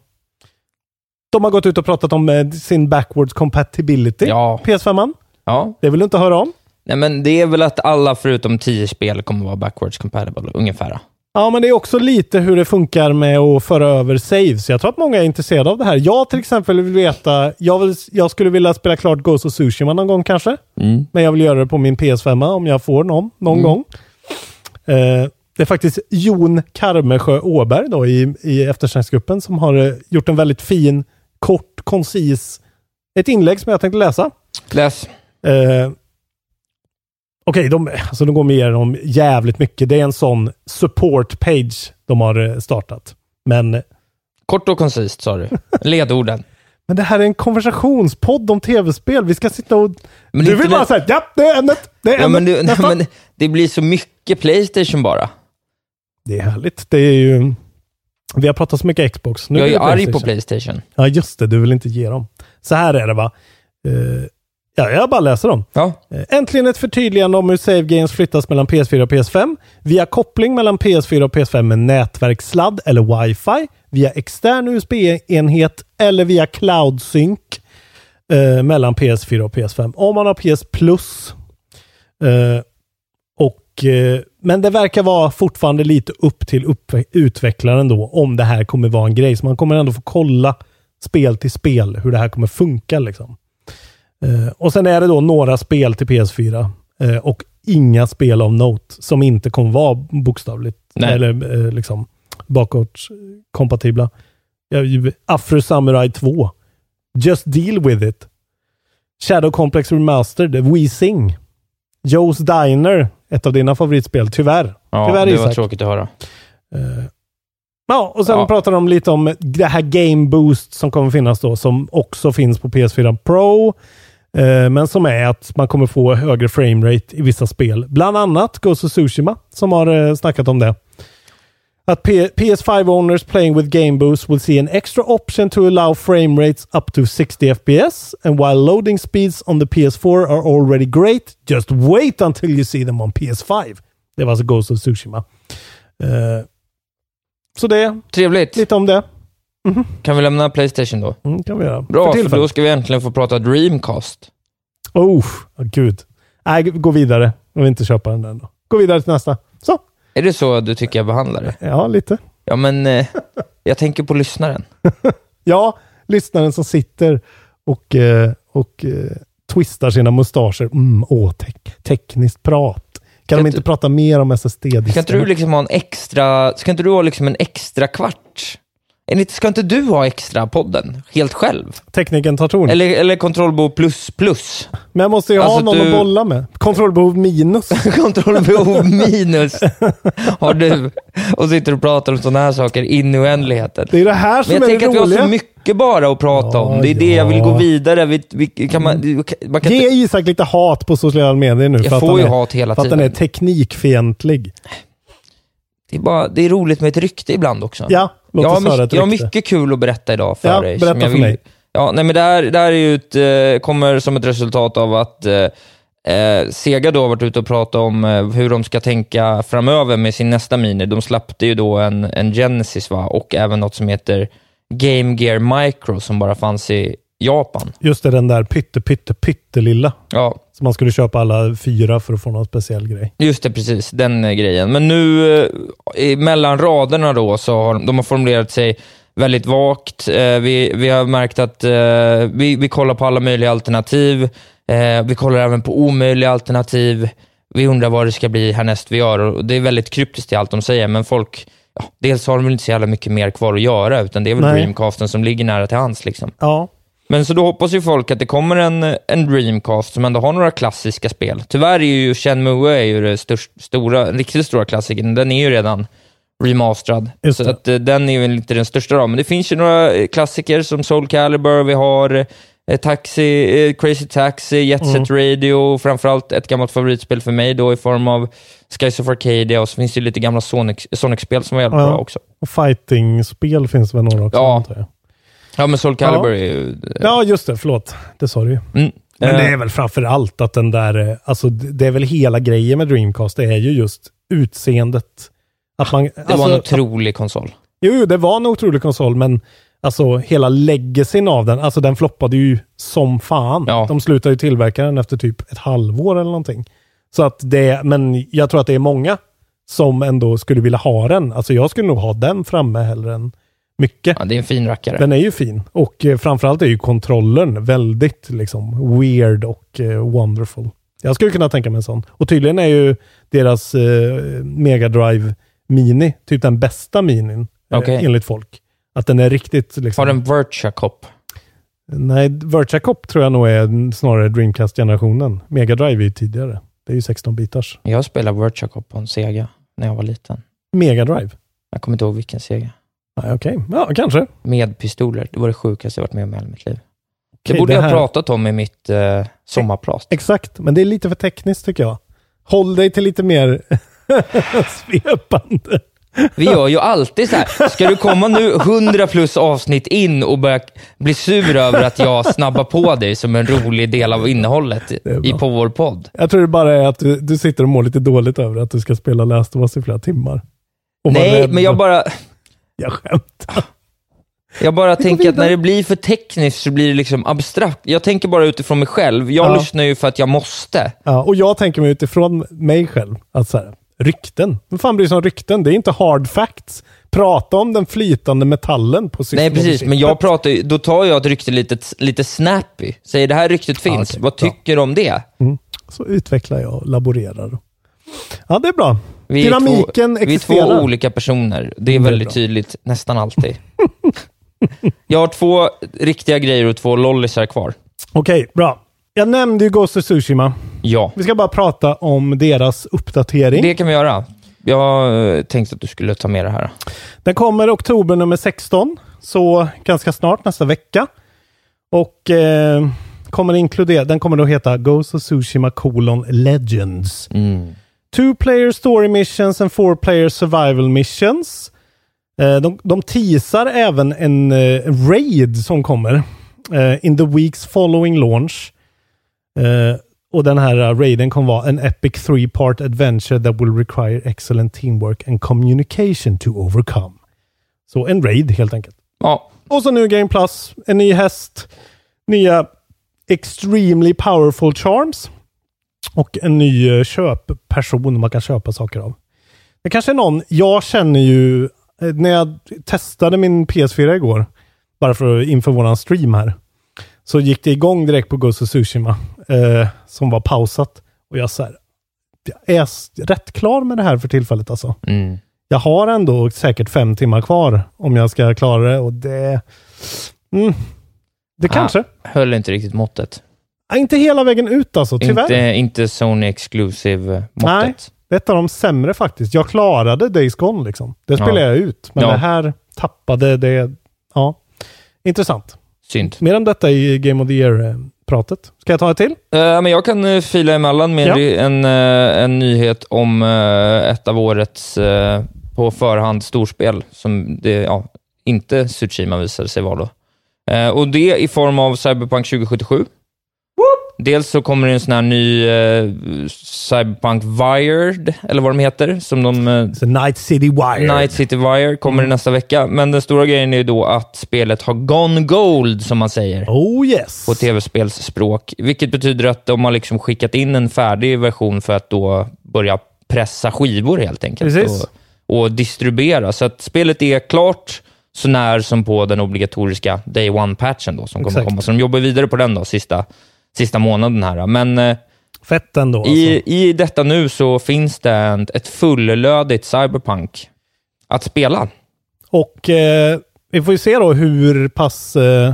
de har gått ut och pratat om eh, sin backwards compatibility. ja, PS5. ja. Det vill du inte höra om. Nej, men det är väl att alla förutom 10 spel kommer vara backwards compatible, ungefär. Ja, men det är också lite hur det funkar med att föra över saves. Jag tror att många är intresserade av det här. Jag till exempel vill veta, jag, vill, jag skulle vilja spela klart Ghost of Tsushima någon gång kanske. Mm. Men jag vill göra det på min PS5 om jag får någon, någon Mm. gång. Eh, det är faktiskt Jon Karmesjö Åberg då i, i eftersnacksgruppen som har eh, gjort en väldigt fin, kort, koncis, ett inlägg som jag tänkte läsa. Läs. Eh, Okej, de, alltså de går med igenom jävligt mycket. Det är en sån support page de har eh, startat. Men, Kort och koncist sa du. Ledorden. men det här är en konversationspodd om tv-spel. Vi ska sitta och... Men du vill bara det- säga ja, det är ämnet. Det är Ja, ämnet. men, nästa." men det blir så mycket Playstation bara. Det är härligt. Det är ju... Vi har pratat så mycket Xbox. Nu jag är ju arg på PlayStation. Ja, just det. Du vill inte ge dem. Så här är det va. Eh, ja, jag bara läser dem. Ja. Eh, Äntligen ett förtydligande om hur save games flyttas mellan PS4 och PS5. Via koppling mellan PS4 och PS5 med nätverkssladd eller wifi. Via extern USB-enhet eller via cloud sync eh, mellan PS4 och PS5. Om man har PS Plus. Eh, men det verkar vara fortfarande lite upp till upp, utvecklaren då om det här kommer vara en grej. Så man kommer ändå få kolla spel till spel hur det här kommer funka. Liksom. Eh, och sen är det då några spel till PS4 eh, och inga spel av Note som inte kommer vara bokstavligt Nej. eller eh, liksom bakåt kompatibla. Ja, Afro Samurai 2. Just Deal With It. Shadow Complex Remastered. We Sing. Joe's Diner Ett av dina favoritspel, tyvärr. Ja, tyvärr det Isak. var tråkigt att höra. Eh, Ja, och sen Ja. pratar de lite om det här Game Boost som kommer finnas då, som också finns på PS4 Pro. Eh, men som är att man kommer få högre framerate i vissa spel. Bland annat Ghost of Tsushima som har eh, snackat om det. Att P- PS5 owners playing with Game Boost will see an extra option to allow frame rates up to 60 FPS. And while loading speeds on the PS4 are already great, just wait until you see them on PS5. Det var alltså Ghost of Tsushima. Eh, så det, Trevligt. lite om det. Kan vi lämna Playstation då? Mm, kan vi göra. Bra, för, tillfället. då ska vi äntligen få prata Dreamcast. Oh, oh, gud. Nej, gå vidare. Jag vill inte köpa den där ändå. Gå vidare till nästa. Så. Är det så du tycker jag behandlar det? Ja, lite. Ja, men eh, jag tänker på lyssnaren. Ja, lyssnaren som sitter och, eh, och eh, twistar sina mustascher. Mm, åh, tek- tekniskt prat. Kan Kan de inte- inte prata mer om SSD-diskarna? Ska inte du liksom ha en extra, ska inte du ha liksom en extra kvart? Ska inte du ha extra podden helt själv? Tekniken tar ton. Eller, eller kontrollbehov plus plus? Men jag måste ju ha Alltså, någon du- att bolla med. Kontrollbehov minus. Kontrollbehov minus har du. Och sitter och pratar om sådana här saker in i oändligheten. Det är det här som Men jag är det tänker att vi har så roliga. mycket bara att prata Ja, om. Det är det jag vill ja. gå vidare. Vi, vi, kan man, man kan Ge inte, Isak lite hat på sociala medier nu. Jag för att får han ju är, hat hela För att han är tiden. teknikfientlig. Det, är bara, det är roligt med ett rykte ibland också. Ja, låt jag, har höra ett jag har mycket kul att berätta idag för Ja, dig. berätta för mig. Ja, nej, men det här, det här är ju ett, eh, kommer som ett resultat av att eh, eh, Sega då har varit ute och pratat om eh, hur de ska tänka framöver med sin nästa Mini. De släppte ju då en, en Genesis va? och även något som heter Game Gear Micro som bara fanns i Japan. Just det, den där pytte, pytte, pyttelilla. Ja, Så man skulle köpa alla fyra för att få någon speciell grej. Just det, precis. Den eh, grejen. Men nu eh, i mellan raderna då så har de har formulerat sig väldigt vagt. Eh, vi, vi har märkt att eh, vi, vi kollar på alla möjliga alternativ. Eh, vi kollar även på omöjliga alternativ. Vi undrar vad det ska bli härnäst vi gör och det är väldigt kryptiskt i allt de säger, men folk, ja, dels har de väl inte så jävla mycket mer kvar att göra, utan det är väl Nej. Dreamcasten som ligger nära till hands. Liksom. Ja, Men så då hoppas ju folk att det kommer en, en Dreamcast som ändå har några klassiska spel. Tyvärr är ju Shenmue är ju det störst, stora, riktigt stora klassikern. Den är ju redan remasterad. Så att, eh, den är väl inte den största då. Men det finns ju några eh, klassiker som Soul Calibur, vi har eh, Taxi, eh, Crazy Taxi, Jet Set Mm. Radio, framförallt ett gammalt favoritspel för mig då i form av Skies of Arcadia och så finns det ju lite gamla Sonic- Sonic-spel som var jävligt Ja. bra också. och fighting-spel finns väl några också? Ja. Ja, men Soul Calibur Ja. är ju... ja, just det. Förlåt. Det sa du ju. Mm. Men Eh, det är väl framför allt att den där, eh, alltså det är väl hela grejen med Dreamcast, det är ju just utseendet. Att man, Det alltså, var en otrolig konsol. Jo, jo, det var en otrolig konsol, men alltså hela legacyn av den, alltså den floppade ju som fan. Ja. De slutade ju tillverka den efter typ ett halvår eller någonting. Så att det, men jag tror att det är många som ändå skulle vilja ha den. Alltså jag skulle nog ha den framme hellre än mycket. Ja, det är en fin rackare. Den är ju fin och eh, framförallt är ju kontrollen väldigt liksom weird och eh, wonderful. Jag skulle kunna tänka mig en sån. Och tydligen är ju deras eh, Mega Drive Mini typ den bästa minin eh, Okej. enligt folk. Att den är riktigt liksom... Har den Virtua Cop? Nej, Virtua Cop tror jag nog är snarare Dreamcast-generationen. Mega Drive är ju tidigare. Det är ju 16-bitars. Jag spelade Virtua Cop på en Sega när jag var liten. Mega Drive? Jag kommer inte ihåg vilken Sega. Okej, ja kanske. Med pistoler. Det var det sjukaste jag varit med om i hela mitt liv. Okej, det borde det jag här- ha pratat om i mitt eh, sommarprat. Exakt, men det är lite för tekniskt tycker jag. Håll dig till lite mer svepande. Vi gör ju alltid så här. Ska du komma nu 100 plus avsnitt in och börja bli sur över att jag snabbar på dig som en rolig del av innehållet i, på vår podd? Jag tror det bara är att du, du sitter och mår lite dåligt över att du ska spela Last of Us i flera timmar. Nej, men jag bara, Jag skämtar. jag bara tänker att när det blir för tekniskt så blir det liksom abstrakt. Jag tänker bara utifrån mig själv. Jag Ja. lyssnar ju för att jag måste. Ja, och jag tänker mig utifrån mig själv att så här, rykten. Vem fan bryr sig om rykten? Det är inte hard facts. Prata om den flytande metallen på Nej, precis. Men jag pratar ju, då tar jag ett rykte lite, lite snappy. Säger det här ryktet finns, okej, vad bra. tycker du om det? Så utvecklar jag och laborerar. Ja, det är bra. Vi är Dynamiken två, Vi är två existerar. olika personer. Det är Mm, det är väldigt tydligt, nästan alltid. jag har två riktiga grejer och två lollisar kvar. Okej, bra. Jag nämnde ju Ghost of Tsushima. Ja, Vi ska bara prata om deras uppdatering. det kan vi göra. Jag eh, tänkte att du skulle ta med det här. Den kommer oktober nummer 16, så ganska snart, nästa vecka. Och eh, kommer inkludera, den kommer då heta Ghost of Tsushima colon Legends. Mm. Two player story missions and four player survival missions. Eh, de, de teasar även en eh, raid som kommer eh, in the weeks following launch. Eh, och den här uh, raiden kommer vara en epic three part adventure that will require excellent teamwork and communication to overcome. Så en raid helt enkelt. Ja, Och så nu Game Plus, en ny häst, nya extremely powerful charms och en ny eh, köpperson man kan köpa saker av. Det kanske är någon, jag känner ju, eh, när jag testade min PS4 igår, bara för inför våran stream här, så gick det igång direkt på Ghost of Tsushima, eh, som var pausat. Och jag så här, jag är rätt klar med det här för tillfället alltså. mm. Jag har ändå säkert fem timmar kvar om jag ska klara det och det... Mm, det kanske. höll inte riktigt måttet. Inte hela vägen ut alltså, tyvärr. Inte, inte Sony Exclusive eh, Nej, måttet. det är ett av de sämre faktiskt. Jag klarade Days Gone liksom. Det spelade Ja. jag ut. Men Ja. det här tappade det. Ja, intressant. Synd. Mer om detta i Game of the Year-pratet. Ska jag ta ett till? Eh, men jag kan uh, fila emellan med Ja. en, eh, en nyhet om eh, ett av årets på förhand storspel, som det, ja, inte Tsushima visade sig vara då. Och det i form av Cyberpunk 2077. Dels så kommer det en sån här ny eh, Cyberpunk Wired, eller vad de heter, som de... eh, Night City Wire. Night City Wire kommer nästa vecka, men den stora grejen är ju då att spelet har gone gold, som man säger Oh yes. på tv-spelsspråk, vilket betyder att de har liksom skickat in en färdig version för att då börja pressa skivor helt enkelt Precis. och, och distribuera. Så att spelet är klart så när som på den obligatoriska Day One-patchen då, som kommer Exakt. komma. Så de jobbar vidare på den då, sista, sista månaden här. Men eh, Fett ändå. Alltså. i, i detta nu så finns det ett fullödigt Cyberpunk att spela. Och eh, vi får ju se då hur pass... Eh,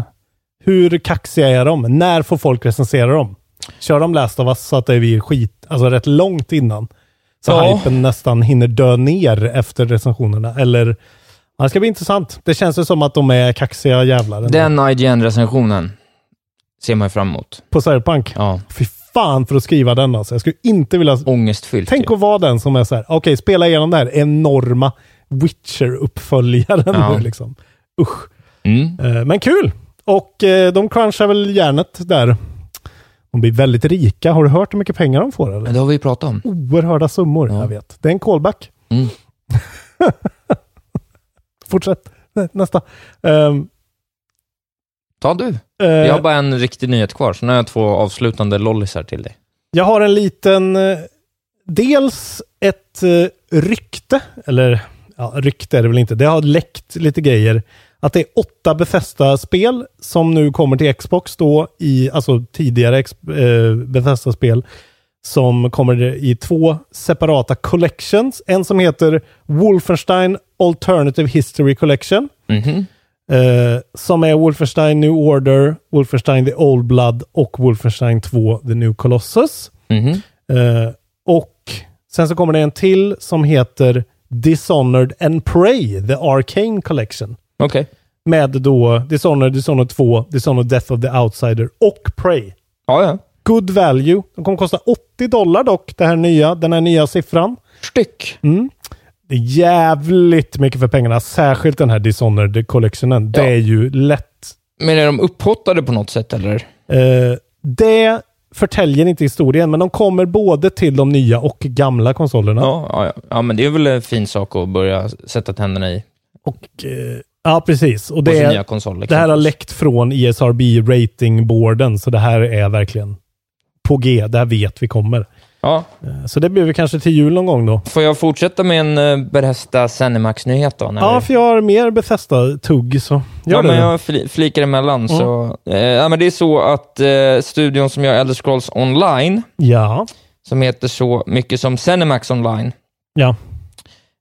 hur kaxiga är de? När får folk recensera dem? Kör de Last of Us så att det blir skit, alltså rätt långt innan? Så Ja. hypen nästan hinner dö ner efter recensionerna? Eller? Det ska bli intressant. Det känns ju som att de är kaxiga jävlar. Den IGN-recensionen ser man ju fram emot. På Cyberpunk? Ja. Fy fan för att skriva den alltså. Jag skulle inte vilja... Ångestfyllt. Tänk ju. att vara den som är så här, okej, spela igenom det här enorma Witcher-uppföljaren Ja. nu liksom. Usch. Mm. Eh, Men kul! Och eh, de crunchar väl järnet där. De blir väldigt rika. Har du hört hur mycket pengar de får? Eller? Det har vi pratat om. Oerhörda summor, Ja. jag vet. Det är en callback. Mm. Fortsätt. Nä- Nästa. Ehm, Ta du. eh, Jag har bara en riktig nyhet kvar, så nu har jag två avslutande lollisar till dig. Jag har en liten... eh, Dels ett eh, rykte, eller ja, rykte är det väl inte. Det har läckt lite grejer. Att det är åtta Bethesda-spel som nu kommer till Xbox då i, alltså tidigare eh, Bethesda-spel som kommer i två separata collections. En som heter Wolfenstein Alternative History Collection. Mhm. Eh, som är Wolfenstein New Order, Wolfenstein The Old Blood och Wolfenstein 2 The New Colossus. Mhm. Eh, och sen så kommer det en till som heter Dishonored and Prey, The Arcane Collection. Okej. Med då Dishonored, Dishonored 2, Dishonored Death of the Outsider och Prey. Ja, ja. Good value. De kommer kosta 80 dollar dock, det här nya, den här nya siffran. Styck. Mm. Det är jävligt mycket för pengarna, särskilt den här Dishonored Collectionen. Det Ja. är ju lätt Men är de upphottade på något sätt, eller? Eh, det förtäljer inte historien, men de kommer både till de nya och gamla konsolerna. Ja, ja, ja. ja, men det är väl en fin sak att börja sätta tänderna i Och, eh, ja, precis. Och det, är, konsol. det här har läckt från ESRB ratingboarden, så det här är verkligen på G. Det här vet vi kommer. Ja. Eh, Så det blir vi kanske till jul någon gång då. Får jag fortsätta med en uh, Bethesda Zenimax-nyhet då? Ja, vi- för jag har mer Bethesda-tugg, så ja, det. men jag fli- flikar emellan. Mm. Så, eh, ja, men det är så att eh, studion som gör Elder Scrolls Online, Ja, som heter så mycket som Zenimax Online, ja.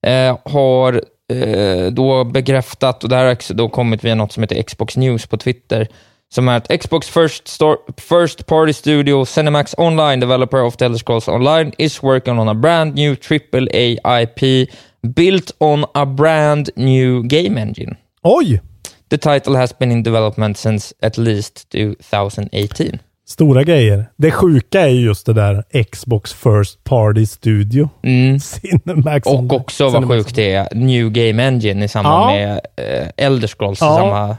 eh, har eh, då bekräftat, och det här har då kommit via något som heter Xbox News på Twitter, som är ett Xbox First, Stor- First Party Studio Cinemax Online developer of the Elder Scrolls Online is working on a brand new AAA IP built on a brand new game engine. Oj! The title has been in development since at least 2018. Stora grejer. Det sjuka är ju just det där Xbox First Party Studio. Cinemax Och också vad sjukt det är, New Game Engine i samband Ja. med eh, Elder Scrolls, Ja. samma,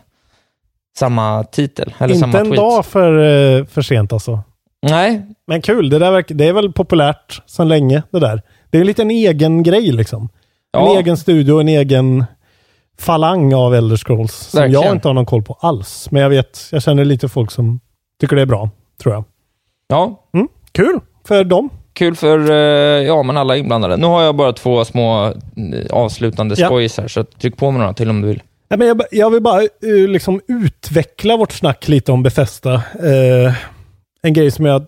samma titel, eller Inte samma en tweet. dag för, eh, för sent alltså. Nej, Men kul, det, där det är väl populärt sedan länge det där. Det är en liten egen grej liksom. En Ja. egen studio, en egen falang av Elder Scrolls. Som Verkligen. jag inte har någon koll på alls. Men jag vet, jag känner lite folk som tycker det är bra, tror jag. ja, Mm, kul för dem. kul för eh, ja, men alla inblandade. Nu har jag bara två små eh, avslutande Ja. skojs här, så tryck på med några till om du vill. Nej, men jag, jag vill bara eh, liksom utveckla vårt snack lite om Bethesda. Eh, en grej som jag,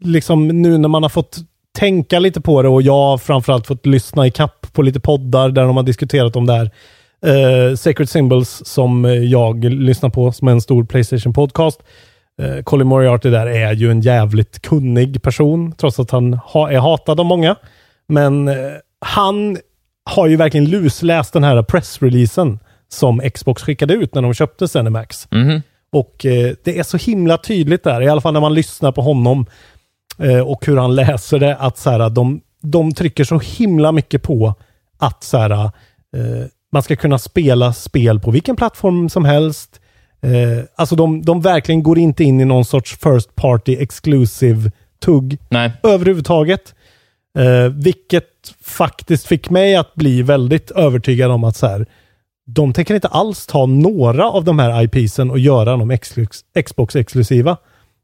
liksom nu när man har fått tänka lite på det och jag har framförallt fått lyssna i kapp på lite poddar där de har diskuterat om det här. Eh, Sacred Symbols som jag lyssnar på som är en stor Playstation-podcast. Eh, Colin Moriarty där är ju en jävligt kunnig person, trots att han ha, är hatad av många. Men eh, han har ju verkligen lusläst den här pressreleasen som Xbox skickade ut när de köpte Cinemax. Mhm. Och eh, det är så himla tydligt där, i alla fall när man lyssnar på honom eh, och hur han läser det, att så här, de, de trycker så himla mycket på att så här, eh, man ska kunna spela spel på vilken plattform som helst. Eh, alltså de, de verkligen går inte in i någon sorts first party exclusive tugg Nej. överhuvudtaget. Eh, vilket faktiskt fick mig att bli väldigt övertygad om att så här, de tänker inte alls ta några av de här IPsen och göra dem exklus- Xbox-exklusiva.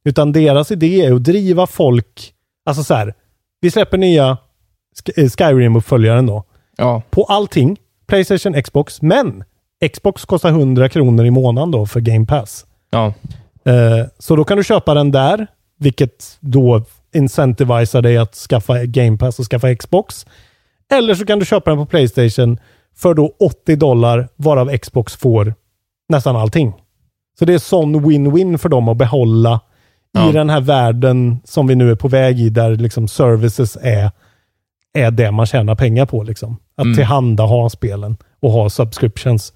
Utan deras idé är att driva folk, alltså så här, vi släpper nya eh, Skyrim-uppföljaren då, Ja. på allting, Playstation, Xbox, men Xbox kostar 100 kronor i månaden då för Game Pass. Ja. Eh, så då kan du köpa den där, vilket då incentivisar dig att skaffa Game Pass och skaffa Xbox. Eller så kan du köpa den på Playstation för då 80 dollar, varav Xbox får nästan allting. Så det är sån win-win för dem att behålla Ja. i den här världen som vi nu är på väg i, där liksom services är, är det man tjänar pengar på. Liksom. Att Mm. tillhandaha spelen och ha subscriptions.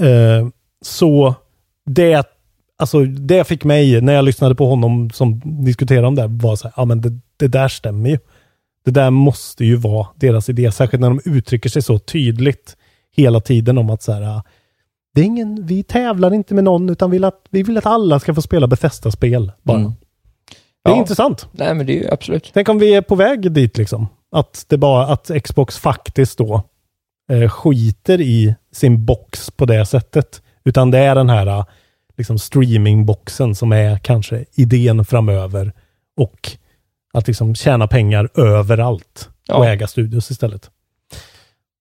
Eh, så det, alltså, det fick mig, när jag lyssnade på honom som diskuterade om det, var så här, ja men det, det där stämmer ju. Det där måste ju vara deras idé, särskilt när de uttrycker sig så tydligt hela tiden om att så här, det är ingen, vi tävlar inte med någon, utan vill att, vi vill att alla ska få spela befästa spel bara. Mm. Det är Ja. intressant. Nej, men det är ju absolut. Tänk om vi är på väg dit liksom. Att det bara, att Xbox faktiskt då eh, skiter i sin box på det sättet. Utan det är den här eh, liksom streamingboxen som är kanske idén framöver. Och att liksom tjäna pengar överallt och Ja. äga studios istället.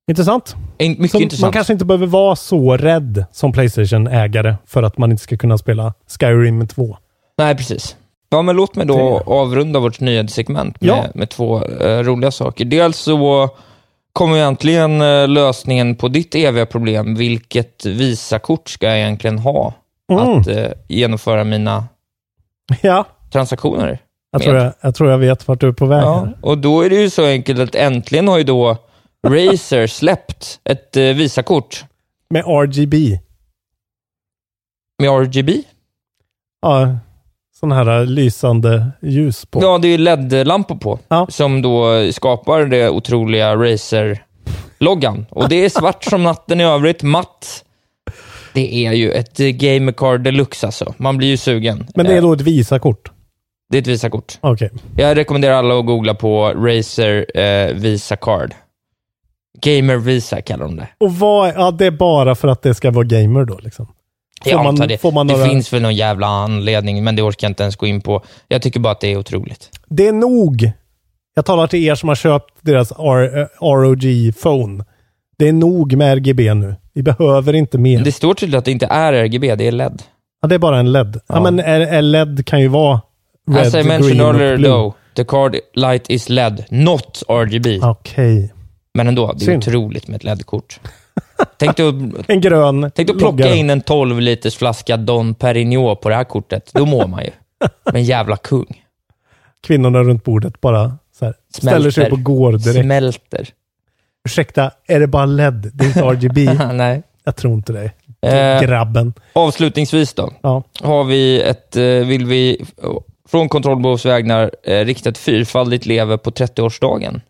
Intressant. In- Mycket intressant. man kanske inte behöver vara så rädd som Playstation-ägare för att man inte ska kunna spela Skyrim 2. Nej, precis. Ja, men låt mig då avrunda vårt nyhetssegment med, Ja. med två eh, roliga saker. Dels så kommer äntligen eh, lösningen på ditt eviga problem. Vilket Visakort ska jag egentligen ha Mm. att eh, genomföra mina Ja, transaktioner jag tror jag, jag tror jag vet vart du är på väg Ja, och då är det ju så enkelt att äntligen har ju då Razer släppt ett eh, Visakort Med RGB. med RGB. Ja, sån här lysande ljus på. Ja, det är ju LED-lampor på, Ja. som då skapar det otroliga Razer-loggan. Och det är svart som natten i övrigt, matt. Det är ju ett eh, Gamercard deluxe alltså. Man blir ju sugen. Men det är Eh, då ett Visakort? Det är ett Visakort. Okej. Jag rekommenderar alla att googla på Razer eh, Visa Card. Gamer Visa kallar de det. Och vad, ja det är bara för att det ska vara gamer då liksom? Får Jag man- antar det. man det några- finns väl någon jävla anledning, men det orkar jag inte ens gå in på. Jag tycker bara att det är otroligt. Det är nog. Jag talar till er som har köpt deras R, eh, ROG Phone. Det är nog med RGB nu. Vi behöver inte mer. Det står tydligt att det inte är RGB, det är LED. Ja, det är bara en LED. Ja, Ja. men LED kan ju vara red, As I mentioned earlier though, the card light is LED, not RGB. Okej. Men ändå, det är Synd. otroligt med ett LED-kort. Tänk dig att, En grön tänk dig att plocka logga. in en 12 liters flaska Don Perignon på det här kortet. Då mår man ju. Men jävla kung. Kvinnorna runt bordet bara så här, ställer sig upp och går direkt. Smälter. Ursäkta, är det bara LED? Det är inte RGB? Nej. Jag tror inte det. Eh, Grabben. Avslutningsvis då, Ja. har vi ett, eh, vill vi från Kontrollbehovs vägnar eh, rikta ett fyrfaldigt lever på 30-årsdagen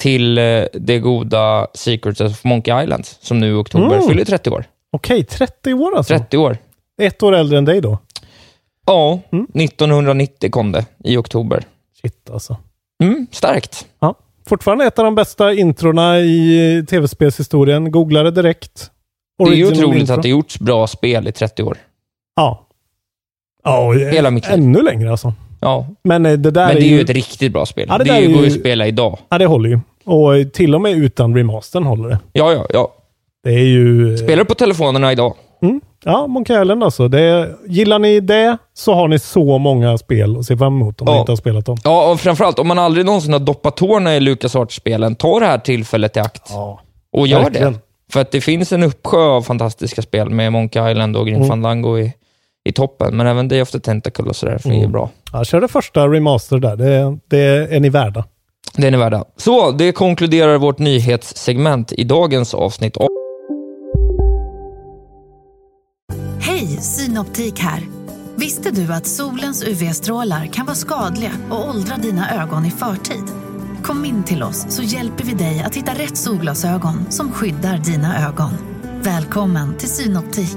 till eh, det goda Secrets of Monkey Island, som nu i oktober Mm. fyller 30 år. Okej, 30 år alltså. 30 år. Ett år äldre än dig då. Ja, Mm. 1990 kom det i oktober. Shit alltså. Mm, starkt. Ja. Fortfarande ett av de bästa introna i eh, tv-spelshistorien. Googla det direkt. Det är ju Original otroligt intro. att det gjorts bra spel i 30 år. Ja. Ja, Hela mitt liv. Ännu längre alltså. Ja, Men eh, det där men det är ju... ju ett riktigt bra spel. Ja, det det där är går ju ju- att spela idag. Ja, det håller ju. Och eh, till och med utan remastern håller det. Ja, ja, ja. Det är ju... eh, Spelar på telefonerna idag. Mm. Ja, Monkey Island alltså. Det, gillar ni det så har ni så många spel att se fram emot om ni Ja. inte har spelat dem. Ja, och framförallt om man aldrig någonsin har doppat tårna i LucasArts-spelen, ta det här tillfället i akt. Ja. Och gör verkligen. det. För att det finns en uppsjö av fantastiska spel med Monkey Island och Grim Mm. Fandango i, i toppen. Men även Day of the Tentacle och sådär, är Mm. bra. Ja, kör det första remaster där. Det, det är ni värda. Det är ni värda. Så, det konkluderar vårt nyhetssegment i dagens avsnitt. av- Hej, Synoptik här. Visste du att solens UV-strålar kan vara skadliga och åldra dina ögon i förtid? Kom in till oss så hjälper vi dig att hitta rätt solglasögon som skyddar dina ögon. Välkommen till Synoptik.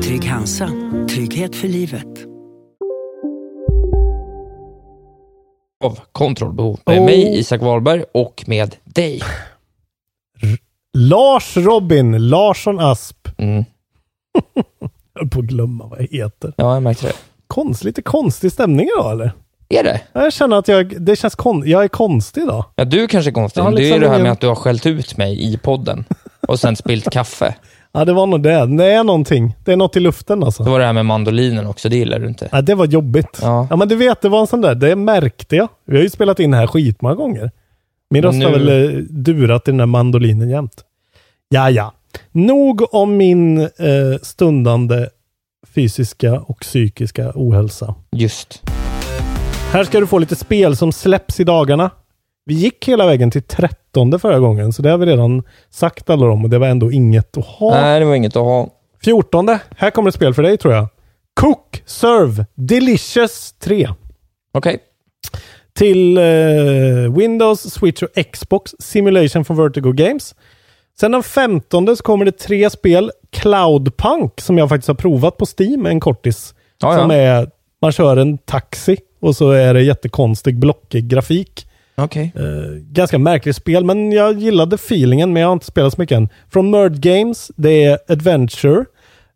Trygg Hansa. Trygghet för livet. av Kontrollbehov. Med Oh. mig, Isak Wahlberg, och med dig. Lars Robin Larsson Asp. Mm. Jag höll på att glömma vad jag heter. Ja, jag märkte det. Konst, lite konstig stämning idag eller? Är det? Jag känner att jag, det känns kon, jag är konstig idag. Ja, du kanske är konstig. Ja, det är liksom ju det här med att du har skällt ut mig i podden och sen spilt kaffe. Ja, det var nog det. Det är någonting. Det är något i luften alltså. Så var det här med mandolinen också, det gillar du inte. Ja, det var jobbigt. Ja. Ja, men du vet, det var en sån där. Det märkte jag. Vi har ju spelat in det här skitmånga gånger. Min röst Nu- har väl eh, durat i den där mandolinen jämt. Ja, ja. Nog om min eh, stundande fysiska och psykiska ohälsa. Just. Här ska du få lite spel som släpps i dagarna. Vi gick hela vägen till 13 förra gången, så det har vi redan sagt alla om och det var ändå inget att ha. Nej, det var inget att ha. 14. Här kommer ett spel för dig tror jag. Cook Serve Delicious 3. Okej. Till eh, Windows, Switch och Xbox Simulation från Vertigo Games. Sen den 15 så kommer det tre spel. Cloudpunk som jag faktiskt har provat på Steam, en kortis. Ja, som är, man kör en taxi och så är det jättekonstig blockig grafik. Okej. Eh, ganska märkligt spel, men jag gillade feelingen, men jag har inte spelat så mycket än. Från Nerd Games, det är Adventure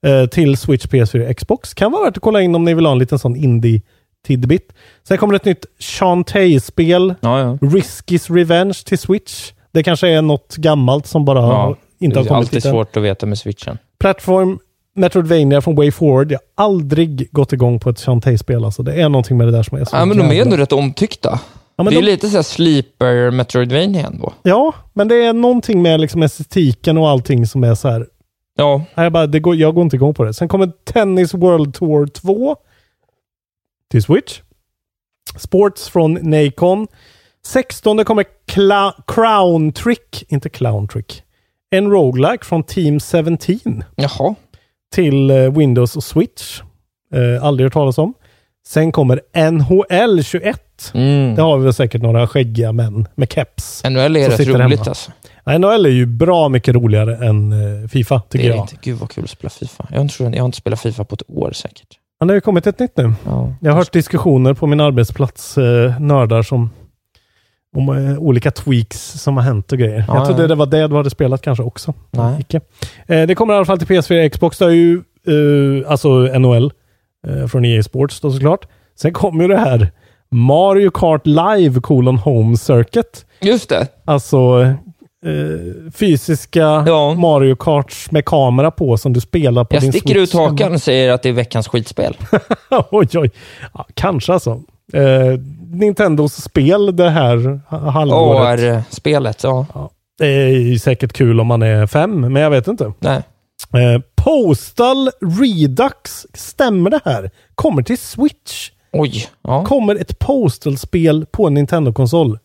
eh, till Switch, PS4 Xbox. Kan vara värt att kolla in om ni vill ha en liten sån indie tidbit. Sen kommer det ett nytt Shantae-spel, Ja, ja. Risky's Revenge till Switch. Det kanske är något gammalt som bara ja. inte har det är kommit alltid hit än. svårt att veta med switchen. Plattform Metroidvania från Way Forward. Jag har aldrig gått igång på ett Shantae-spel. Alltså. Det är någonting med det där som är så Ja, men de är ändå rätt omtyckta. Ja, det är de- lite såhär sleeper Metroidvania ändå. Ja, men det är någonting med liksom estetiken och allting som är så här. Ja, Jag, bara, det går, jag går inte igång på det. Sen kommer Tennis World Tour 2 till Switch. Sports från Nacon. 16 kommer Cla- Crown Trick, inte Clown Trick. En roguelike från Team 17 jaha. till eh, Windows och Switch. Eh, aldrig hört talas om. Sen kommer NHL 21. Mm. Det har vi väl säkert några skäggiga män med keps. NHL är rätt roligt hemma. alltså. NHL är ju bra mycket roligare än eh, Fifa, Det tycker är jag. inte. Gud vad kul att spela FIFA. Jag, tror, jag har inte spelat FIFA på ett år säkert. Men det har ju kommit ett nytt nu. Ja. Jag har hört diskussioner på min arbetsplats, eh, nördar som om eh, olika tweaks som har hänt och grejer. Ja, jag trodde ja. det var det du hade spelat kanske också. Nej. Eh, det kommer i alla fall till PS4 Xbox. Det är ju eh, alltså NHL från EA Sports då såklart. Sen kommer ju det här Mario Kart Live colon Home Circuit. Just det. Alltså eh, fysiska Mario Karts med kamera på som du spelar på Jag din sticker ut Switch. hakan och säger att det är veckans skitspel. oj, oj. Ja, kanske alltså. Eh, Nintendos spel det här ha- halvåret. AR-spelet, ja. Det är säkert kul om man är fem, men jag vet inte. Nej. Eh, Postal Redux, stämmer det här? Kommer till Switch. Oj. Ja. Kommer ett Postal-spel på en Nintendo-konsol.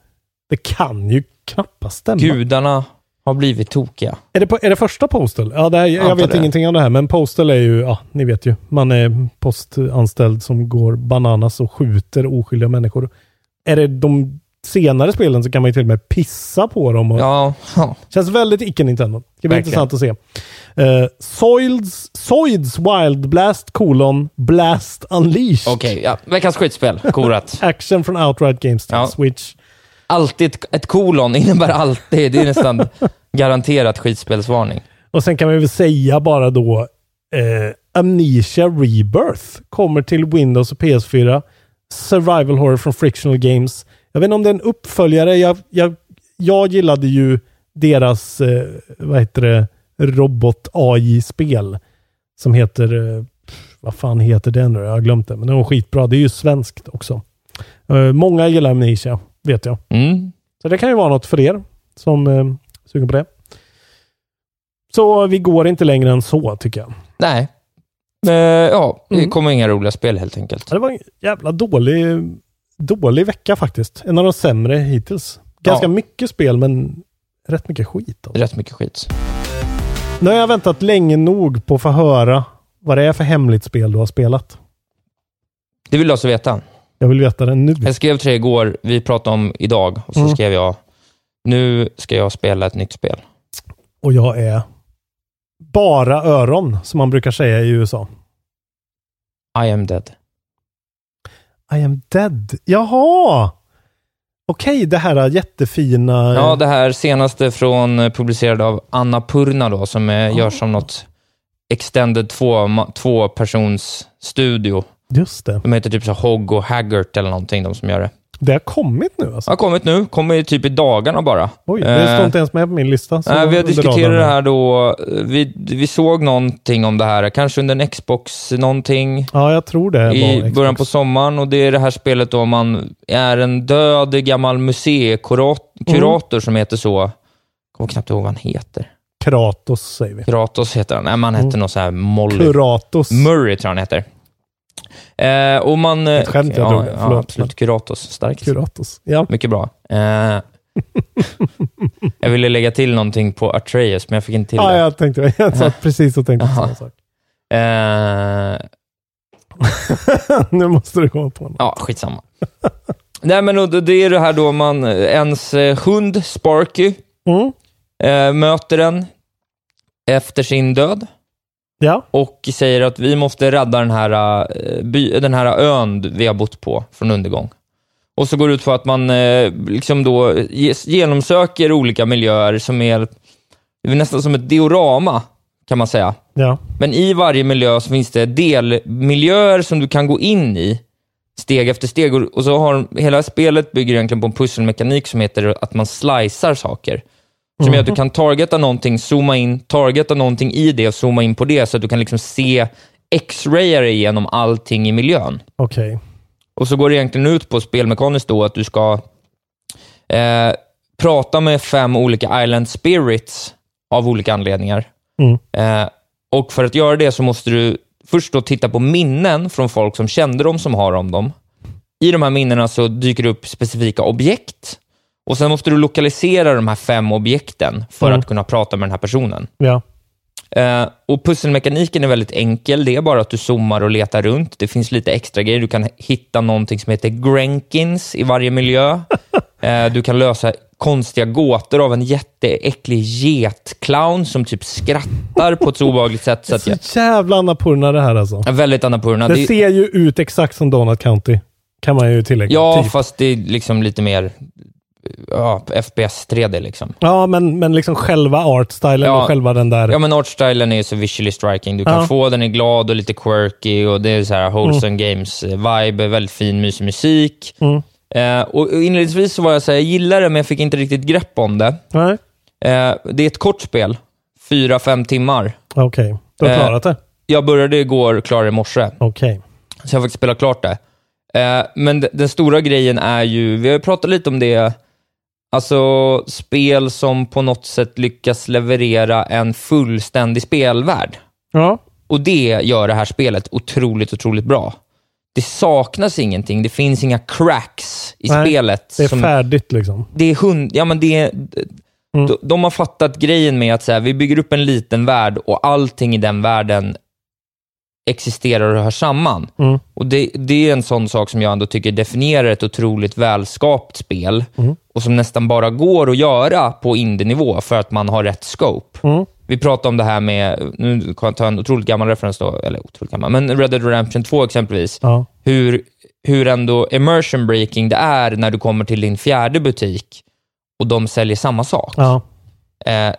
Det kan ju knappast stämma. Gudarna har blivit tokiga. Är det, på, är det första Postal? Ja, det är, jag Antar vet det. ingenting om det här, men Postal är ju, ja, ni vet ju. Man är postanställd som går bananas och skjuter oskyldiga människor. Är det de senare spelen så kan man ju till och med pissa på dem. Och Ja. Känns väldigt icke-Nintendo. Det blir Verkligen. intressant att se. Uh, Soils, Soids Wild Blast colon Blast Unleashed. Okej, ja. veckans skitspel. Korat. Action från Outright Games till Ja. Switch. Alltid ett, ett kolon innebär alltid, det är nästan garanterat skitspelsvarning. Och sen kan vi väl säga bara då eh, Amnesia Rebirth kommer till Windows och PS4. Survival Horror från Frictional Games. Jag vet inte om det är en uppföljare. Jag, jag, jag gillade ju deras, eh, vad heter det, robot-AI-spel. Som heter, eh, vad fan heter det nu? Jag har glömt det. Men det var skitbra. Det är ju svenskt också. Eh, många gillar Amnesia, vet jag. Mm. Så det kan ju vara något för er som eh, suger på det. Så vi går inte längre än så, tycker jag. Nej. Eh, ja, det Mm. kommer inga roliga spel helt enkelt. Det var en jävla dålig, dålig vecka faktiskt. En av de sämre hittills. Ganska Ja. mycket spel, men rätt mycket skit. Alltså. Rätt mycket skit. Nu har jag väntat länge nog på att få höra vad det är för hemligt spel du har spelat. Det vill du alltså veta? Jag vill veta det nu. Jag skrev till dig igår, vi pratade om idag, och så Mm. skrev jag, nu ska jag spela ett nytt spel. Och jag är bara öron, som man brukar säga i USA. I am dead. I am dead. Jaha! Okej, det här jättefina... Ja, det här senaste från, eh, publicerad av Anna Purna då, som eh, görs som något extended två, två persons studio. Just det. De heter typ så Hogg och Haggart eller någonting, de som gör det. Det har kommit nu alltså? har kommit nu, kommer typ i dagarna bara. Oj, det Eh, står inte ens med på min lista. Nej, vi har diskuterat det här då. Vi, vi såg någonting om det här, kanske under en Xbox någonting Ja, jag tror det i Xbox. början på sommaren. Och det är det här spelet då man är en död gammal museikurator som heter så. Jag kommer knappt ihåg vad han heter. Kratos säger vi. Kratos heter han. Nej, men han hette Mm. något så här Molly. Kuratos. Murray tror jag han heter. Eh, och man... Ett skämt jag ja, drog ja, absolut. Kuratos. Starkt. Kuratos. Ja. Mycket bra. Eh, jag ville lägga till någonting på Atreus, men jag fick inte till Ja, det. jag tänkte Jag satt precis och tänkte på samma sak. Eh, nu måste du komma på något. ja, skitsamma. Nej, men det är det här då man, ens eh, hund Sparky Mm. eh, möter den efter sin död Ja. och säger att vi måste rädda den här, eh, by, den här ön vi har bott på från undergång. Och så går det ut på att man eh, liksom då genomsöker olika miljöer som är, är nästan som ett diorama, kan man säga. Ja. Men i varje miljö så finns det delmiljöer som du kan gå in i steg efter steg. Och och så har hela spelet bygger egentligen på en pusselmekanik som heter att man slicear saker. Som gör att du kan targeta någonting, zooma in, targeta någonting i det och zooma in på det så att du kan liksom se x-rayar igenom allting i miljön. Okej. Och så går det egentligen ut på spelmekaniskt då att du ska eh, prata med fem olika island spirits av olika anledningar. Mm. Eh, och för att göra det så måste du först då titta på minnen från folk som kände dem som har om dem. I de här minnena så dyker det upp specifika objekt och sen måste du lokalisera de här fem objekten för Mm. att kunna prata med den här personen. Ja. Eh, och pusselmekaniken är väldigt enkel. Det är bara att du zoomar och letar runt. Det finns lite extra grejer. Du kan hitta någonting som heter Grenkins i varje miljö. Eh, du kan lösa konstiga gåtor av en jätteäcklig getclown som typ skrattar på ett så obehagligt sätt. Så att jag, Så jävla Annapurna det här alltså. Ja, väldigt Annapurna. Det Det- ser ju ut exakt som Donut County. Kan man ju tillägga. Ja, typ. fast det är liksom lite mer ja, FPS 3D liksom. Ja, men, men liksom själva artstylen Ja. och själva den där... Ja, men artstylen är ju så visually striking. Du kan Ja. få den i glad och lite quirky och det är så här wholesome games-vibe, väldigt fin, mysig musik. Mm. Eh, och inledningsvis så var jag så här, jag gillar det, men jag fick inte riktigt grepp om det. Nej, Eh, det är ett kort spel, fyra, fem timmar. okej. Du har Eh, klarat det? Jag började igår, klarade i morse. Okej. Så jag har faktiskt spelat klart det. Eh, men den stora grejen är ju, vi har ju pratat lite om det, alltså spel som på något sätt lyckas leverera en fullständig spelvärld. Ja. Och det gör det här spelet otroligt, otroligt bra. Det saknas ingenting, det finns inga cracks i Nej, spelet. Det är som- färdigt liksom. det är hund, ja men det är, Mm. de, de har fattat grejen med att så här, vi bygger upp en liten värld och allting i den världen existerar och hör samman. Mm. Och det, det är en sån sak som jag ändå tycker definierar ett otroligt välskapt spel Mm. och som nästan bara går att göra på indie-nivå för att man har rätt scope. Mm. Vi pratade om det här med, nu kan jag ta en otroligt gammal referens då, eller otroligt gammal, men Red Dead Redemption 2 exempelvis. Ja. Hur, hur ändå immersion breaking det är när du kommer till din fjärde butik och de säljer samma sak. Ja. Eh,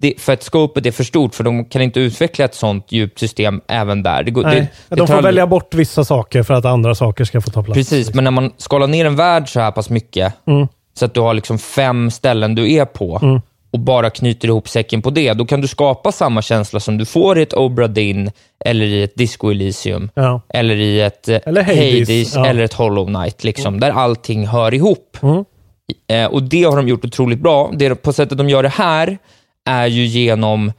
det, för att scopet är för stort, för de kan inte utveckla ett sånt djupt system även där. Det, Nej, det, de tar får aldrig- välja bort vissa saker för att andra saker ska få ta plats. Precis, men när man skalar ner en värld så här pass mycket, Mm. så att du har liksom fem ställen du är på Mm. och bara knyter ihop säcken på det, då kan du skapa samma känsla som du får i ett Obra Dinn eller i ett Disco Elysium. Ja. Eller i ett eh, Eller Hades, ja. eller ett Hollow Knight, liksom, där allting hör ihop. Mm. Eh, och Det har de gjort otroligt bra. Det, på sättet de gör det här är ju genom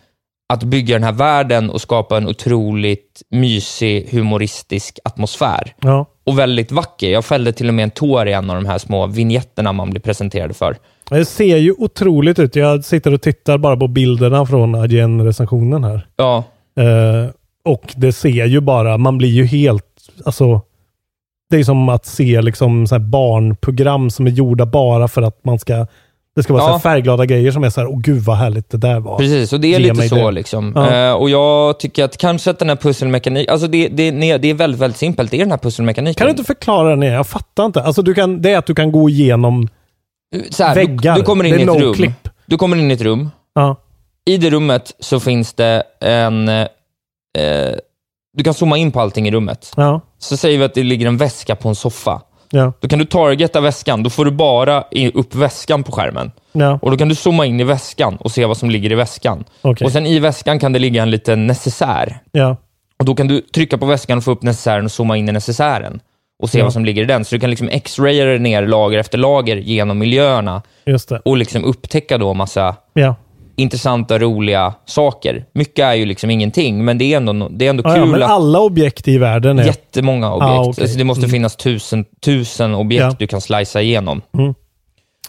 att bygga den här världen och skapa en otroligt mysig, humoristisk atmosfär. Ja. Och väldigt vacker. Jag fällde till och med en tår i en av de här små vignettterna man blir presenterad för. Det ser ju otroligt ut. Jag sitter och tittar bara på bilderna från IGN-recensionen här. Ja, Eh, och det ser ju bara, man blir ju helt, alltså, det är som att se liksom så barnprogram som är gjorda bara för att man ska, det ska vara så Ja. här färgglada grejer som är så här, åh gud vad härligt det där var. precis. Och det är Ge lite så. det. liksom. Ja. Eh, och Jag tycker att kanske att den här pusselmekaniken, alltså det, det, nej, det är väldigt, väldigt simpelt. Det är den här pusselmekaniken. Kan du inte förklara den igen? Jag fattar inte. Alltså du kan, det är att du kan gå igenom så här, väggar. Du, du kommer in i ett rum. clip. Du kommer in i ett rum. Ja. I det rummet så finns det en... Eh, du kan zooma in på allting i rummet. Ja. Så säger vi att det ligger en väska på en soffa. Ja. Då kan du targeta väskan. Då får du bara upp väskan på skärmen. Ja. Och Då kan du zooma in i väskan och se vad som ligger i väskan. Okej. Och Sen i väskan kan det ligga en liten necessär. Ja. Och Då kan du trycka på väskan och få upp necessären och zooma in i necessären. Och se Ja. vad som ligger i den. Så du kan liksom x-raya ner lager efter lager genom miljöerna. Och liksom upptäcka då massa Ja. Intressanta, roliga saker. Mycket är ju liksom ingenting, men det är ändå, det är ändå Ja, kul ja, men att alla objekt i världen är... jättemånga objekt. Ah, okej. alltså det måste Mm. finnas tusen, tusen objekt Ja. du kan slicea igenom. Mm.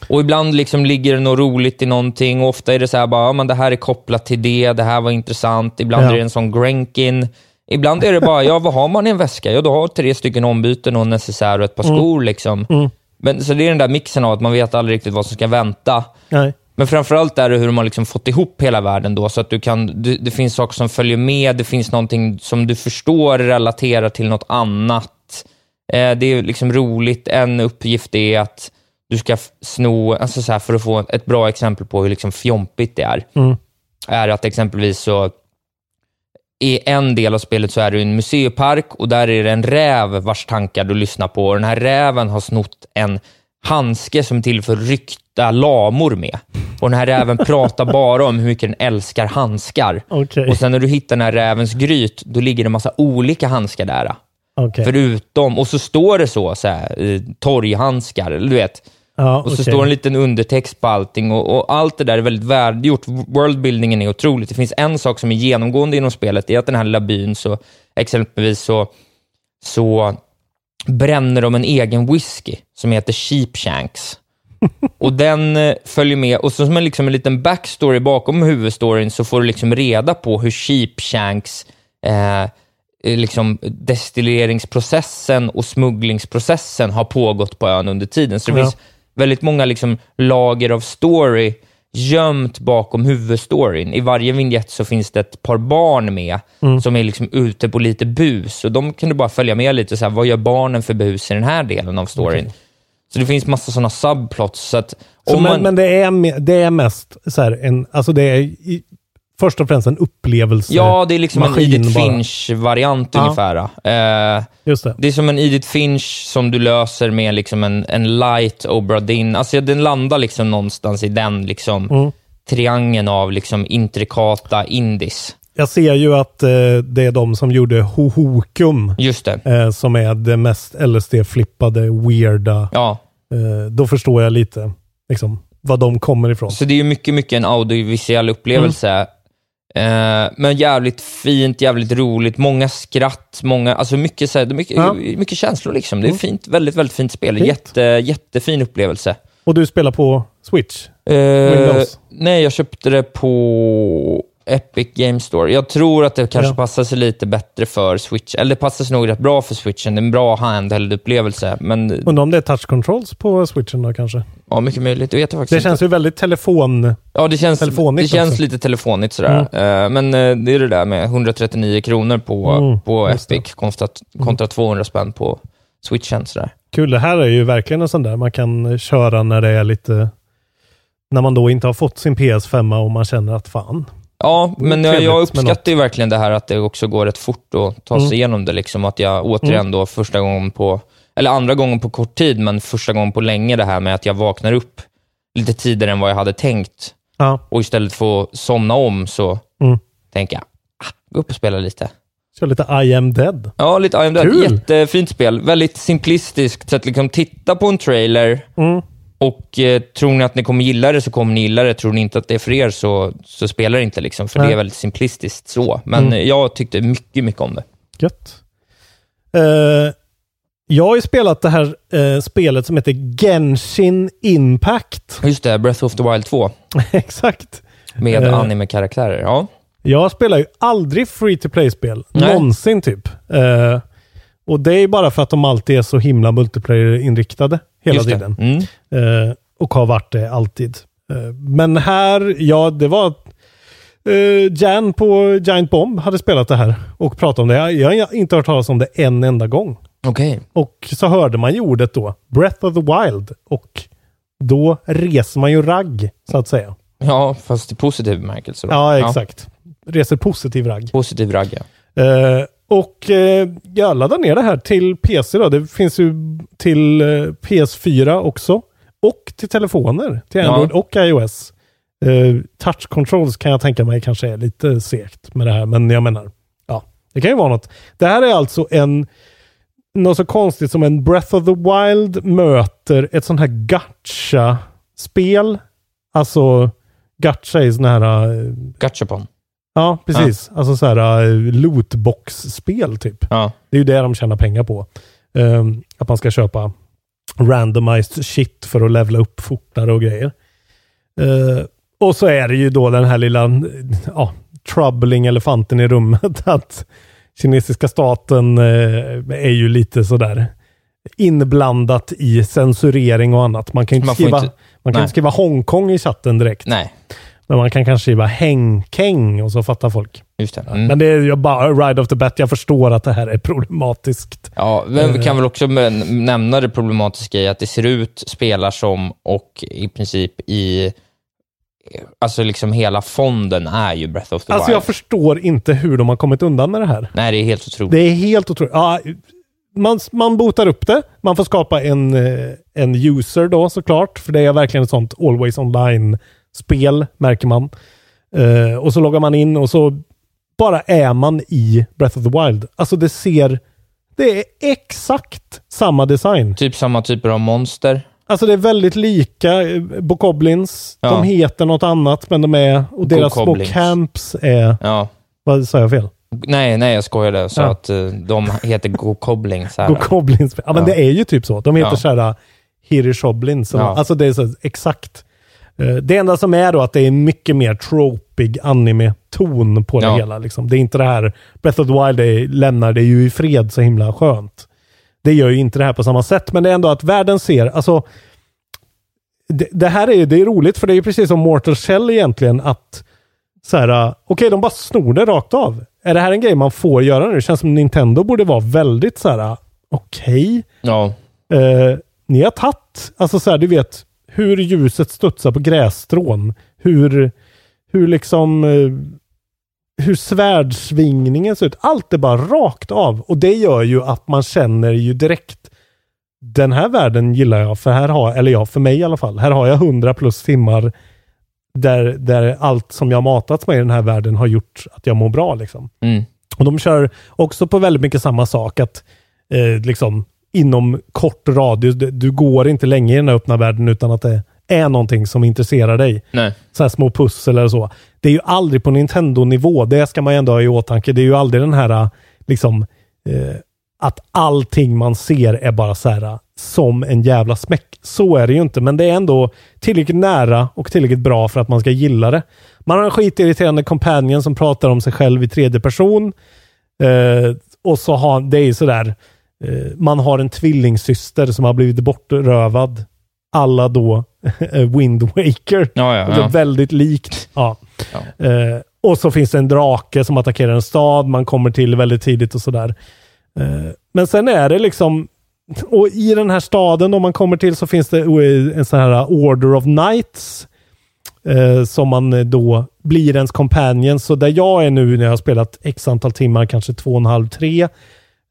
Och ibland liksom ligger det något roligt i någonting och ofta är det så här bara, ja, men det här är kopplat till det, det här var intressant. Ibland Ja. är det en sån grenkin. Ibland är det bara, ja vad har man i en väska? Ja, du har tre stycken ombyten och en necessär och ett par Mm. skor. Liksom. Mm. Men, så det är den där mixen av att man vet aldrig riktigt vad som ska vänta. Nej. Men framförallt är det hur de har liksom fått ihop hela världen då, så att du kan, det, det finns saker som följer med, det finns någonting som du förstår relaterar till något annat. Eh, det är liksom roligt. En uppgift är att du ska sno, alltså så här, för att få ett bra exempel på hur liksom fjompigt det är, Mm. är att exempelvis så i en del av spelet så är du i en museipark och där är det en räv vars tankar du lyssnar på. Och den här räven har snott en handske som är till för ryckta lamor med. Och den här räven pratar bara om hur mycket den älskar handskar. Okej. Och sen när du hittar den här rävens gryt, då ligger det en massa olika handskar där. Okej. Förutom, och så står det så, så här, eh, torghandskar, eller du vet. Ja, Och så okej. står en liten undertext på allting och, och allt det där är väldigt välgjort. Worldbuildingen är otroligt. Det finns en sak som är genomgående inom spelet, det är att den här lilla byn, så, exempelvis så, så bränner de en egen whisky som heter Sheepshanks. och den eh, följer med, och så som en, liksom en liten backstory bakom huvudstoryn så får du liksom reda på hur Sheepshanks eh, eh, liksom destilleringsprocessen och smugglingsprocessen har pågått på ön under tiden. Så det Ja. finns väldigt många liksom lager av story gömt bakom huvudstoryn. I varje vignett så finns det ett par barn med Mm. som är liksom ute på lite bus och de kan du bara följa med lite. Så här, vad gör barnen för bus i den här delen av storyn? Så det finns massa sådana subplots. Så att Så, men, man, men det, är, det är mest så här en, alltså det är först och främst en upplevelse. ja, det är liksom en Edith. Finch-variant Ja. ungefär. Eh, Just det. det är som en Edith Finch som du löser med liksom en, en light Obra Dinn. Alltså den landar liksom någonstans i den liksom Mm. triangeln av liksom intrikata indies. Jag ser ju att eh, det är de som gjorde Hohokum. Just det. Eh, som är det mest LSD-flippade, weirda. Ja. Eh, då förstår jag lite liksom, var de kommer ifrån. Så det är ju mycket, mycket en audiovisuell upplevelse. Mm. Eh, men jävligt fint, jävligt roligt, många skratt, många, alltså mycket, så här, mycket, Ja. mycket känslor liksom. Det är Mm. fint, väldigt, väldigt fint spel. Fint. Jätte, jättefin upplevelse. Och du spelar på Switch? Eh, Windows? Nej, jag köpte det på Epic Game Store. Jag tror att det kanske Ja. passar sig lite bättre för Switch. Eller det passar sig nog rätt bra för Switchen. Det är en bra handheld-upplevelse. Men Undrar om det är touch controls på Switchen då kanske? ja, mycket möjligt. Det vet jag faktiskt Det inte. känns ju väldigt telefon... Ja, det känns, det telefonigt känns också. lite telefonigt sådär. Eh, Men eh, det är det där med 139 kronor på, Mm, på det. Epic kontra, kontra 200 spänn på Switchen. Sådär. Kul, det här är ju verkligen en sån där man kan köra när det är lite... När man då inte har fått sin PS5 och man känner att fan. Ja, men jag, jag uppskattar ju verkligen det här att det också går rätt fort att ta sig Mm. igenom det. Liksom, att jag återigen Mm. då första gången på, eller andra gången på kort tid, men första gången på länge det här med att jag vaknar upp lite tidigare än vad jag hade tänkt. Ja. Och istället för att somna om så Mm. tänker jag, ah, gå upp och spela lite. Kör lite I am dead. Ja, lite I am dead. Kul. Jättefint spel. Väldigt simplistiskt. Så att liksom titta på en trailer Mm. Och eh, tror ni att ni kommer gilla det så kommer ni gilla det. Tror ni inte att det är för er så, så spelar det inte. Liksom, för Nej. det är väldigt simplistiskt så. Men Mm. eh, jag tyckte mycket, mycket om det. Gött. Eh, jag har ju spelat det här eh, spelet som heter Genshin Impact. Just det, Breath of the Wild 2 Exakt. med Eh. anime-karaktärer. Ja. Jag spelar ju aldrig free to play-spel. Någonsin typ. Eh, och det är bara för att de alltid är så himla multiplayer-inriktade hela Just tiden. Mm. Eh, och har varit det alltid. Eh, men här, ja, det var eh, Jan på Giant Bomb hade spelat det här och pratat om det. Jag, jag har inte hört talas om det en enda gång. Okej. Och så hörde man ju ordet då, Breath of the Wild. Och då reser man ju ragg, så att säga. Ja, fast i positiv bemärkelse. då. Ja, exakt. Reser positiv ragg. Positiv ragg, ja. Och eh, jag laddade ner det här till PC då. Det finns ju till eh, PS4 också. Och till telefoner. Till Ja. Android och iOS. Eh, touch controls kan jag tänka mig kanske är lite segt med det här. Men jag menar, ja, det kan ju vara något. Det här är alltså en något så konstigt som en Breath of the Wild möter ett sånt här gacha-spel. Alltså, gacha är sån här... eh, Gachapon. Ja, precis. Alltså så här uh, lootbox-spel typ. Ja. Det är ju det de tjänar pengar på. Ehm, att man ska köpa randomized shit för att levla upp fortare och grejer. Eh, och så är det ju då den här lilla ja, troubling elefanten i rummet att kinesiska staten eh, är ju lite sådär inblandat i censurering och annat. Man kan ju inte Man skriva, inte- man kan skriva Hongkong i chatten direkt. Nej, Men man kan kanske skriva häng-keng och så fattar folk. just det. Mm. Men det är bara right off the bat. Jag förstår att det här är problematiskt. Ja, men vi Eh. kan väl också nämna det problematiska i att det ser ut, spelar som och i princip i... Alltså liksom hela fonden är ju Breath of the Alltså Wild. jag förstår inte hur de har kommit undan med det här. Nej, det är helt otroligt. Det är helt otroligt. Ja, man, man botar upp det. Man får skapa en, eh, en user då såklart. För det är verkligen ett sånt always online-spel, märker man. Eh, och så loggar man in och så bara är man i Breath of the Wild. Alltså det ser... Det är exakt samma design. Typ samma typer av monster. Alltså det är väldigt lika eh, Bokoblins. Ja. De heter något annat, men de är... Och deras små Gokoblins. camps är... Ja. Vad sa jag fel? Nej, nej, jag skojade. Så Ja. att eh, de heter Gokoblings. här. Gokoblins. Ja, men Ja. det är ju typ så. De heter Ja. så här Hirishoblins. Ja. Alltså det är så exakt. Eh, Det enda som är då att det är mycket mer tropig anime-ton på det Ja. hela. Liksom. Det är inte det här, Breath of the Wild det lämnar det ju i fred så himla skönt. Det gör ju inte det här på samma sätt, men det är ändå att världen ser, alltså det, det här är, det är roligt för det är ju precis som Mortal Shell egentligen att så här, uh, okej de bara snor det rakt av. Är det här en grej man får göra nu? Det känns som Nintendo borde vara väldigt så här, uh, okej. Ja. Eh, ni har tagit, alltså så här, du vet, hur ljuset studsar på grässtrån. Hur, hur liksom, eh, hur svärdsvingningen ser ut. Allt är bara rakt av. Och det gör ju att man känner ju direkt, den här världen gillar jag, för här har, eller ja, för mig i alla fall, här har jag 100 plus timmar där, där allt som jag matats med i den här världen har gjort att jag mår bra liksom. Mm. Och de kör också på väldigt mycket samma sak att eh, liksom inom kort radius, du, går inte länge i den här öppna världen utan att det är någonting som intresserar dig. Nej. Så här små pussel eller så. Det är ju aldrig på Nintendo-nivå. Det ska man ju ändå ha i åtanke. Det är ju aldrig den här liksom eh, att allting man ser är bara så här som en jävla smäck. Så är det ju inte, men det är ändå tillräckligt nära och tillräckligt bra för att man ska gilla det. Man har en skitirriterande companion som pratar om sig själv i tredje person. Eh, och så har det är ju sådär, man har en tvillingsyster som har blivit bortrövad. Alla då Wind Waker. Ja, ja, ja. väldigt likt. Ja. Eh, och så finns det en drake som attackerar en stad man kommer till väldigt tidigt och sådär. Eh, men sen är det liksom, och i den här staden om man kommer till så finns det eh, en sån här Order of Knights. Eh, som man eh, då blir ens companion. Så där jag är nu när jag har spelat x antal timmar, kanske två och en halv, tre.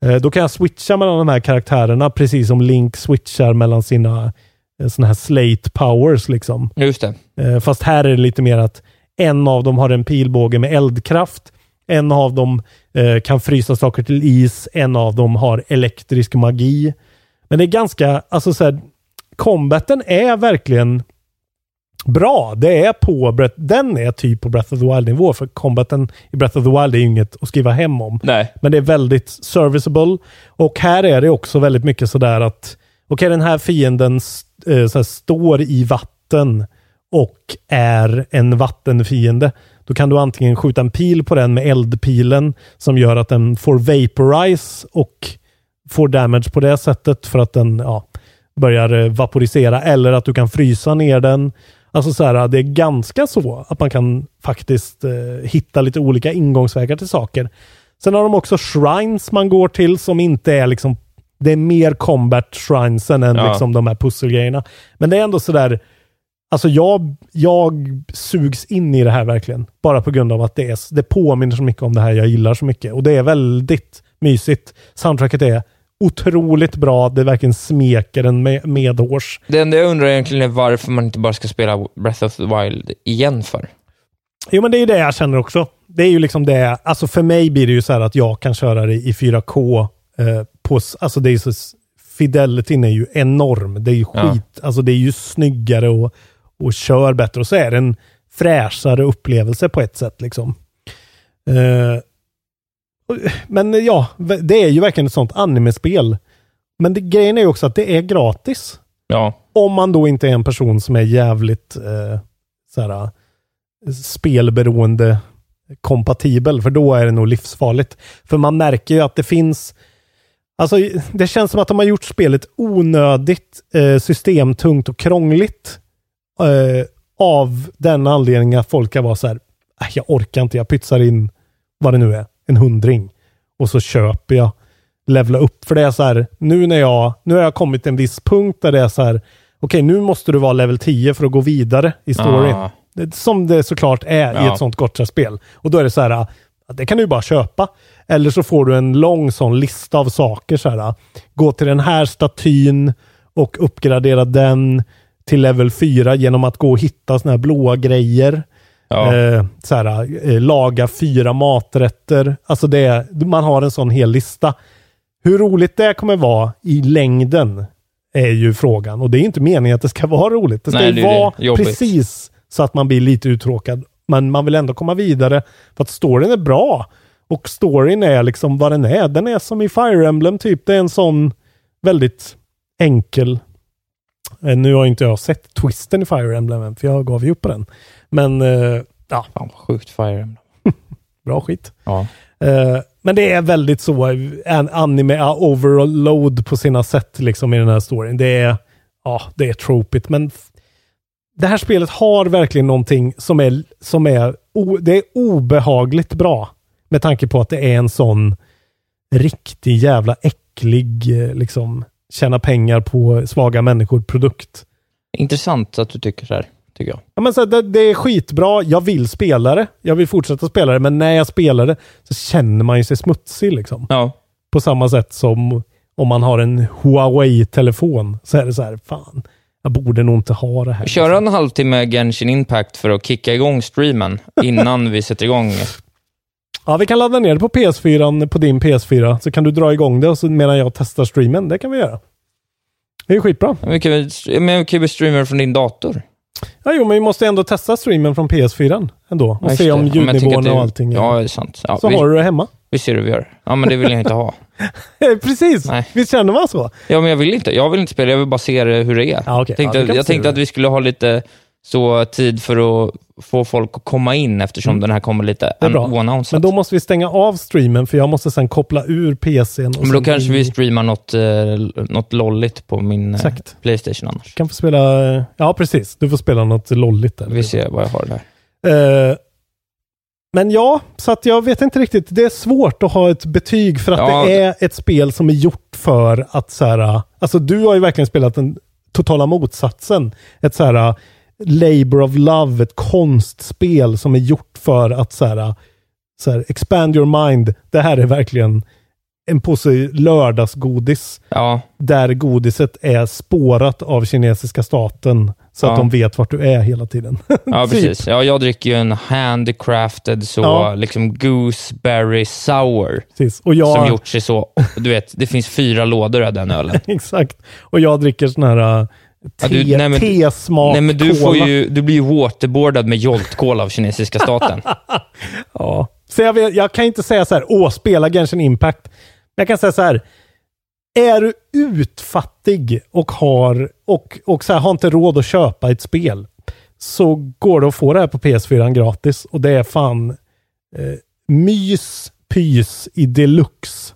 Eh, då kan jag switcha mellan de här karaktärerna precis som Link switchar mellan sina eh, såna här slate powers liksom. Just det. Eh, Fast här är det lite mer att en av dem har en pilbåge med eldkraft. En av dem kan frysa saker till is. En av dem har elektrisk magi. Men det är ganska, alltså så här, combaten är verkligen bra. Det är på, Breath- den är typ på Breath of the Wild-nivå. För combaten i Breath of the Wild är ju inget att skriva hem om. Nej. Men det är väldigt serviceable. Och här är det också väldigt mycket sådär att okej, den här fienden eh, så här, står i vatten och är en vattenfiende. Då kan du antingen skjuta en pil på den med eldpilen som gör att den får vaporize och får damage på det sättet för att den ja, börjar eh, vaporisera. Eller att du kan frysa ner den. Alltså så här, det är ganska så att man kan faktiskt eh, hitta lite olika ingångsvägar till saker. Sen har de också shrines man går till som inte är liksom det är mer combat shrinesen än Ja. liksom de här pusselgrejerna. Men det är ändå sådär, alltså jag, jag sugs in i det här verkligen. Bara på grund av att det, är, det påminner så mycket om det här jag gillar så mycket. Och det är väldigt mysigt. Soundtracket är otroligt bra. Det verkligen smeker en med, medhårs. Det enda jag undrar egentligen är varför man inte bara ska spela Breath of the Wild igen för. Jo, men det är ju det jag känner också. Det är ju liksom det, alltså för mig blir det ju så här att jag kan köra det i 4K. Eh, på, alltså det är så, fidelityn är ju enorm. Det är ju Ja. skit, alltså det är ju snyggare och, och kör bättre. Och så är det en fräschare upplevelse på ett sätt liksom. Eh, men ja, det är ju verkligen ett sånt animespel. Men det, grejen är ju också att det är gratis. Ja. Om man då inte är en person som är jävligt eh, såhär, spelberoende kompatibel, för då är det nog livsfarligt. För man märker ju att det finns Alltså, det känns som att de har gjort spelet onödigt eh, systemtungt och krångligt. Eh, av den anledningen att folk kan vara så här, "Äh, jag orkar inte, jag pytsar in vad det nu är, en hundring. Och så köper jag levla upp. För det är så här, nu när jag, nu har jag kommit till en viss punkt där det är så här, okej nu måste du vara level 10 för att gå vidare i storyn. Ah. Som det såklart är i Ja. ett sånt Gotcha-spel. Och då är det så här, det kan du bara köpa. Eller så får du en lång sån lista av saker. Så här, gå till den här statyn och uppgradera den till level 4 genom att gå och hitta såna här blåa grejer. Ja. Eh, så här, eh, laga fyra maträtter. Alltså det, är- man har en sån hel lista. Hur roligt det kommer vara i längden är ju frågan. Och det är inte meningen att det ska vara roligt. Det ska Nej, ju det vara det. Precis så att man blir lite uttråkad. Men man vill ändå komma vidare för att storyn är bra. Och storyn är liksom vad den är. Den är som i Fire Emblem typ. Det är en sån väldigt enkel. Eh, Nu har inte jag sett twisten i Fire Emblem än, för jag gav ju upp på den. Men eh, ja. Fan sjukt Fire Emblem. Bra skit. Ja. Eh, men det är väldigt så, en anime overload på sina sätt liksom i den här storyn. Det är, ja, det är tropigt, men det här spelet har verkligen någonting som är, som är, o, det är obehagligt bra. Med tanke på att det är en sån riktig jävla äcklig, eh, liksom, tjäna pengar på svaga människor-produkt. Intressant att du tycker så här, tycker jag. Ja, men så det, det är skitbra. Jag vill spela det. Jag vill fortsätta spela det. Men när jag spelar det så känner man ju sig smutsig. Liksom. Ja. På samma sätt som om man har en Huawei-telefon. Så är det så här, fan, jag borde nog inte ha det här. Köra en halvtimme Genshin Impact för att kicka igång streamen innan vi sätter igång. Ja, vi kan ladda ner det på PS4, på din PS4, så kan du dra igång det och så medan jag testar streamen. Det kan vi göra. Det är ju skitbra. Men vi kan väl streama från din dator? Ja, jo, men vi måste ändå testa streamen från PS4 ändå. Och Ja, se om jag ljudnivån och allting. Ja, det är sant. Ja, så vi, har du det hemma. vi ser hur vi gör. Ja, men det vill jag inte ha. Precis! Visst känner man så? Ja, men jag vill inte. Jag vill inte spela, jag vill bara se hur det är. Ja, okej. tänkte, Ja, jag tänkte att vi skulle ha lite så tid för att få folk att komma in eftersom den här kommer lite Mm. Oannonsat. Men då måste vi stänga av streamen för jag måste sen koppla ur PCn. Och Men då kanske in- vi streamar något, eh, något lolligt på min eh. Playstation annars. kan få spela... Ja, precis. Du får spela något lolligt där. Vi ser vad jag har där. Eh, men ja, så att jag vet inte riktigt. Det är svårt att ha ett betyg för att Ja, det är ett spel som är gjort för att så här, Alltså du har ju verkligen spelat den totala motsatsen. Ett så här labor of love, ett konstspel som är gjort för att så här, så här expand your mind. Det här är verkligen en påse lördagsgodis. Ja. Där godiset är spårat av kinesiska staten. Så Ja. att de vet vart du är hela tiden. Ja, Typ. precis. Ja, jag dricker ju en handcrafted så, Ja. liksom gooseberry sour. Precis. Och jag- Som gjort sig så, du vet, det finns fyra lådor av den ölen. Exakt. Och jag dricker sån här uh, Ja, te, du- nej, men- tesmak Nej, men du, får cola. ju, du blir ju waterboardad med Jolt-cola av kinesiska staten. Ja. Så jag, vet, jag kan inte säga så här, åh, spela Genshin Impact. Men jag kan säga så här, är du utfattig och har, och, och så här, har inte råd att köpa ett spel, så går det att få det här på PS4 gratis. Och det är fan eh, mys, pys i deluxe.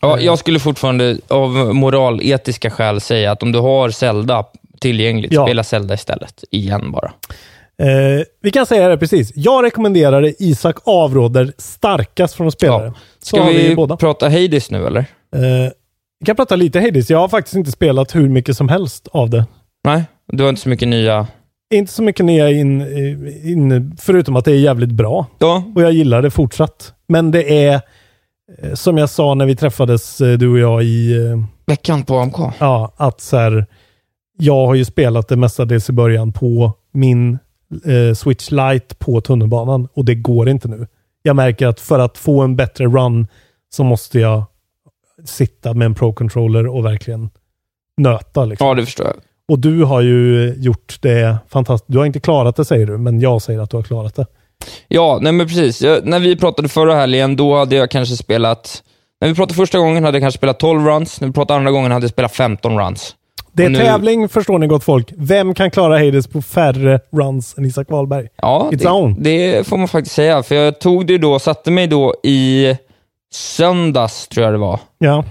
Ja, jag skulle fortfarande av moraletiska skäl säga att om du har Zelda tillgängligt, Ja. spela Zelda istället. Igen bara. Eh, vi kan säga det precis. Jag rekommenderar det, Isak avråder starkast från att spela det. Ska vi, båda. prata Hades nu eller? Eh, vi kan prata lite Hades. Jag har faktiskt inte spelat hur mycket som helst av det. Nej, du har inte så mycket nya... Inte så mycket nya in, in förutom att det är jävligt bra. Ja. Och jag gillar det fortsatt. Men det är, eh, som jag sa när vi träffades, eh, du och jag i... eh, Veckan på AMK. Ja, att så här, jag har ju spelat det mestadels i början på min eh, Switch Lite på tunnelbanan och det går inte nu. Jag märker att för att få en bättre run så måste jag sitta med en Pro-controller och verkligen nöta. Liksom. Ja, det förstår jag. Och du har ju gjort det fantastiskt. Du har inte klarat det säger du, men jag säger att du har klarat det. Ja, nej men precis. Jag, när vi pratade förra helgen, då hade jag kanske spelat... När vi pratade första gången hade jag kanske spelat 12 runs. När vi pratade andra gången hade jag spelat 15 runs. Det är nu- tävling, förstår ni gott folk. Vem kan klara Hades på färre runs än Isak Wahlberg? Ja, det, det får man faktiskt säga. För jag tog det då, satte mig då i söndags, tror jag det var. Ja.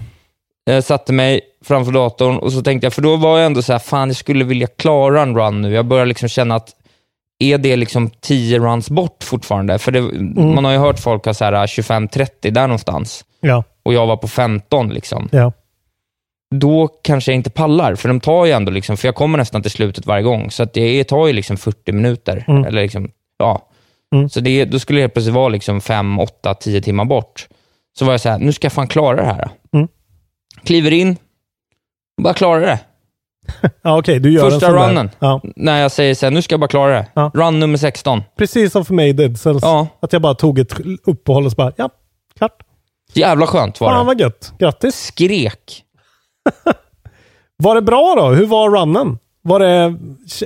Jag satte mig framför datorn och så tänkte jag, för då var jag ändå så här, fan jag skulle vilja klara en run nu. Jag börjar liksom känna att, är det liksom 10 runs bort fortfarande? För det, man har ju hört folk ha så här 25-30 där någonstans. Ja. Och jag var på 15 liksom. Ja. Då kanske jag inte pallar, för de tar ju ändå, liksom, för jag kommer nästan till slutet varje gång, så att det tar ju liksom 40 minuter. Mm. Eller liksom, ja. Mm. Så det, då skulle det helt plötsligt vara liksom 5, 8, 10 timmar bort. Så var jag så här, nu ska jag fan klara det här. Mm. Kliver in, bara klara det. Ja, okej, du gör en Första sån där. runnen. Ja. När jag säger så här, nu ska jag bara klara det. Ja. Run nummer 16. Precis som för mig Dead Cells. Ja. Att jag bara tog ett uppehåll och så bara, ja, klart. Jävla skönt var Fan det. vad gött. Grattis. Skrek. Var det bra då? Hur var runnen? Var det,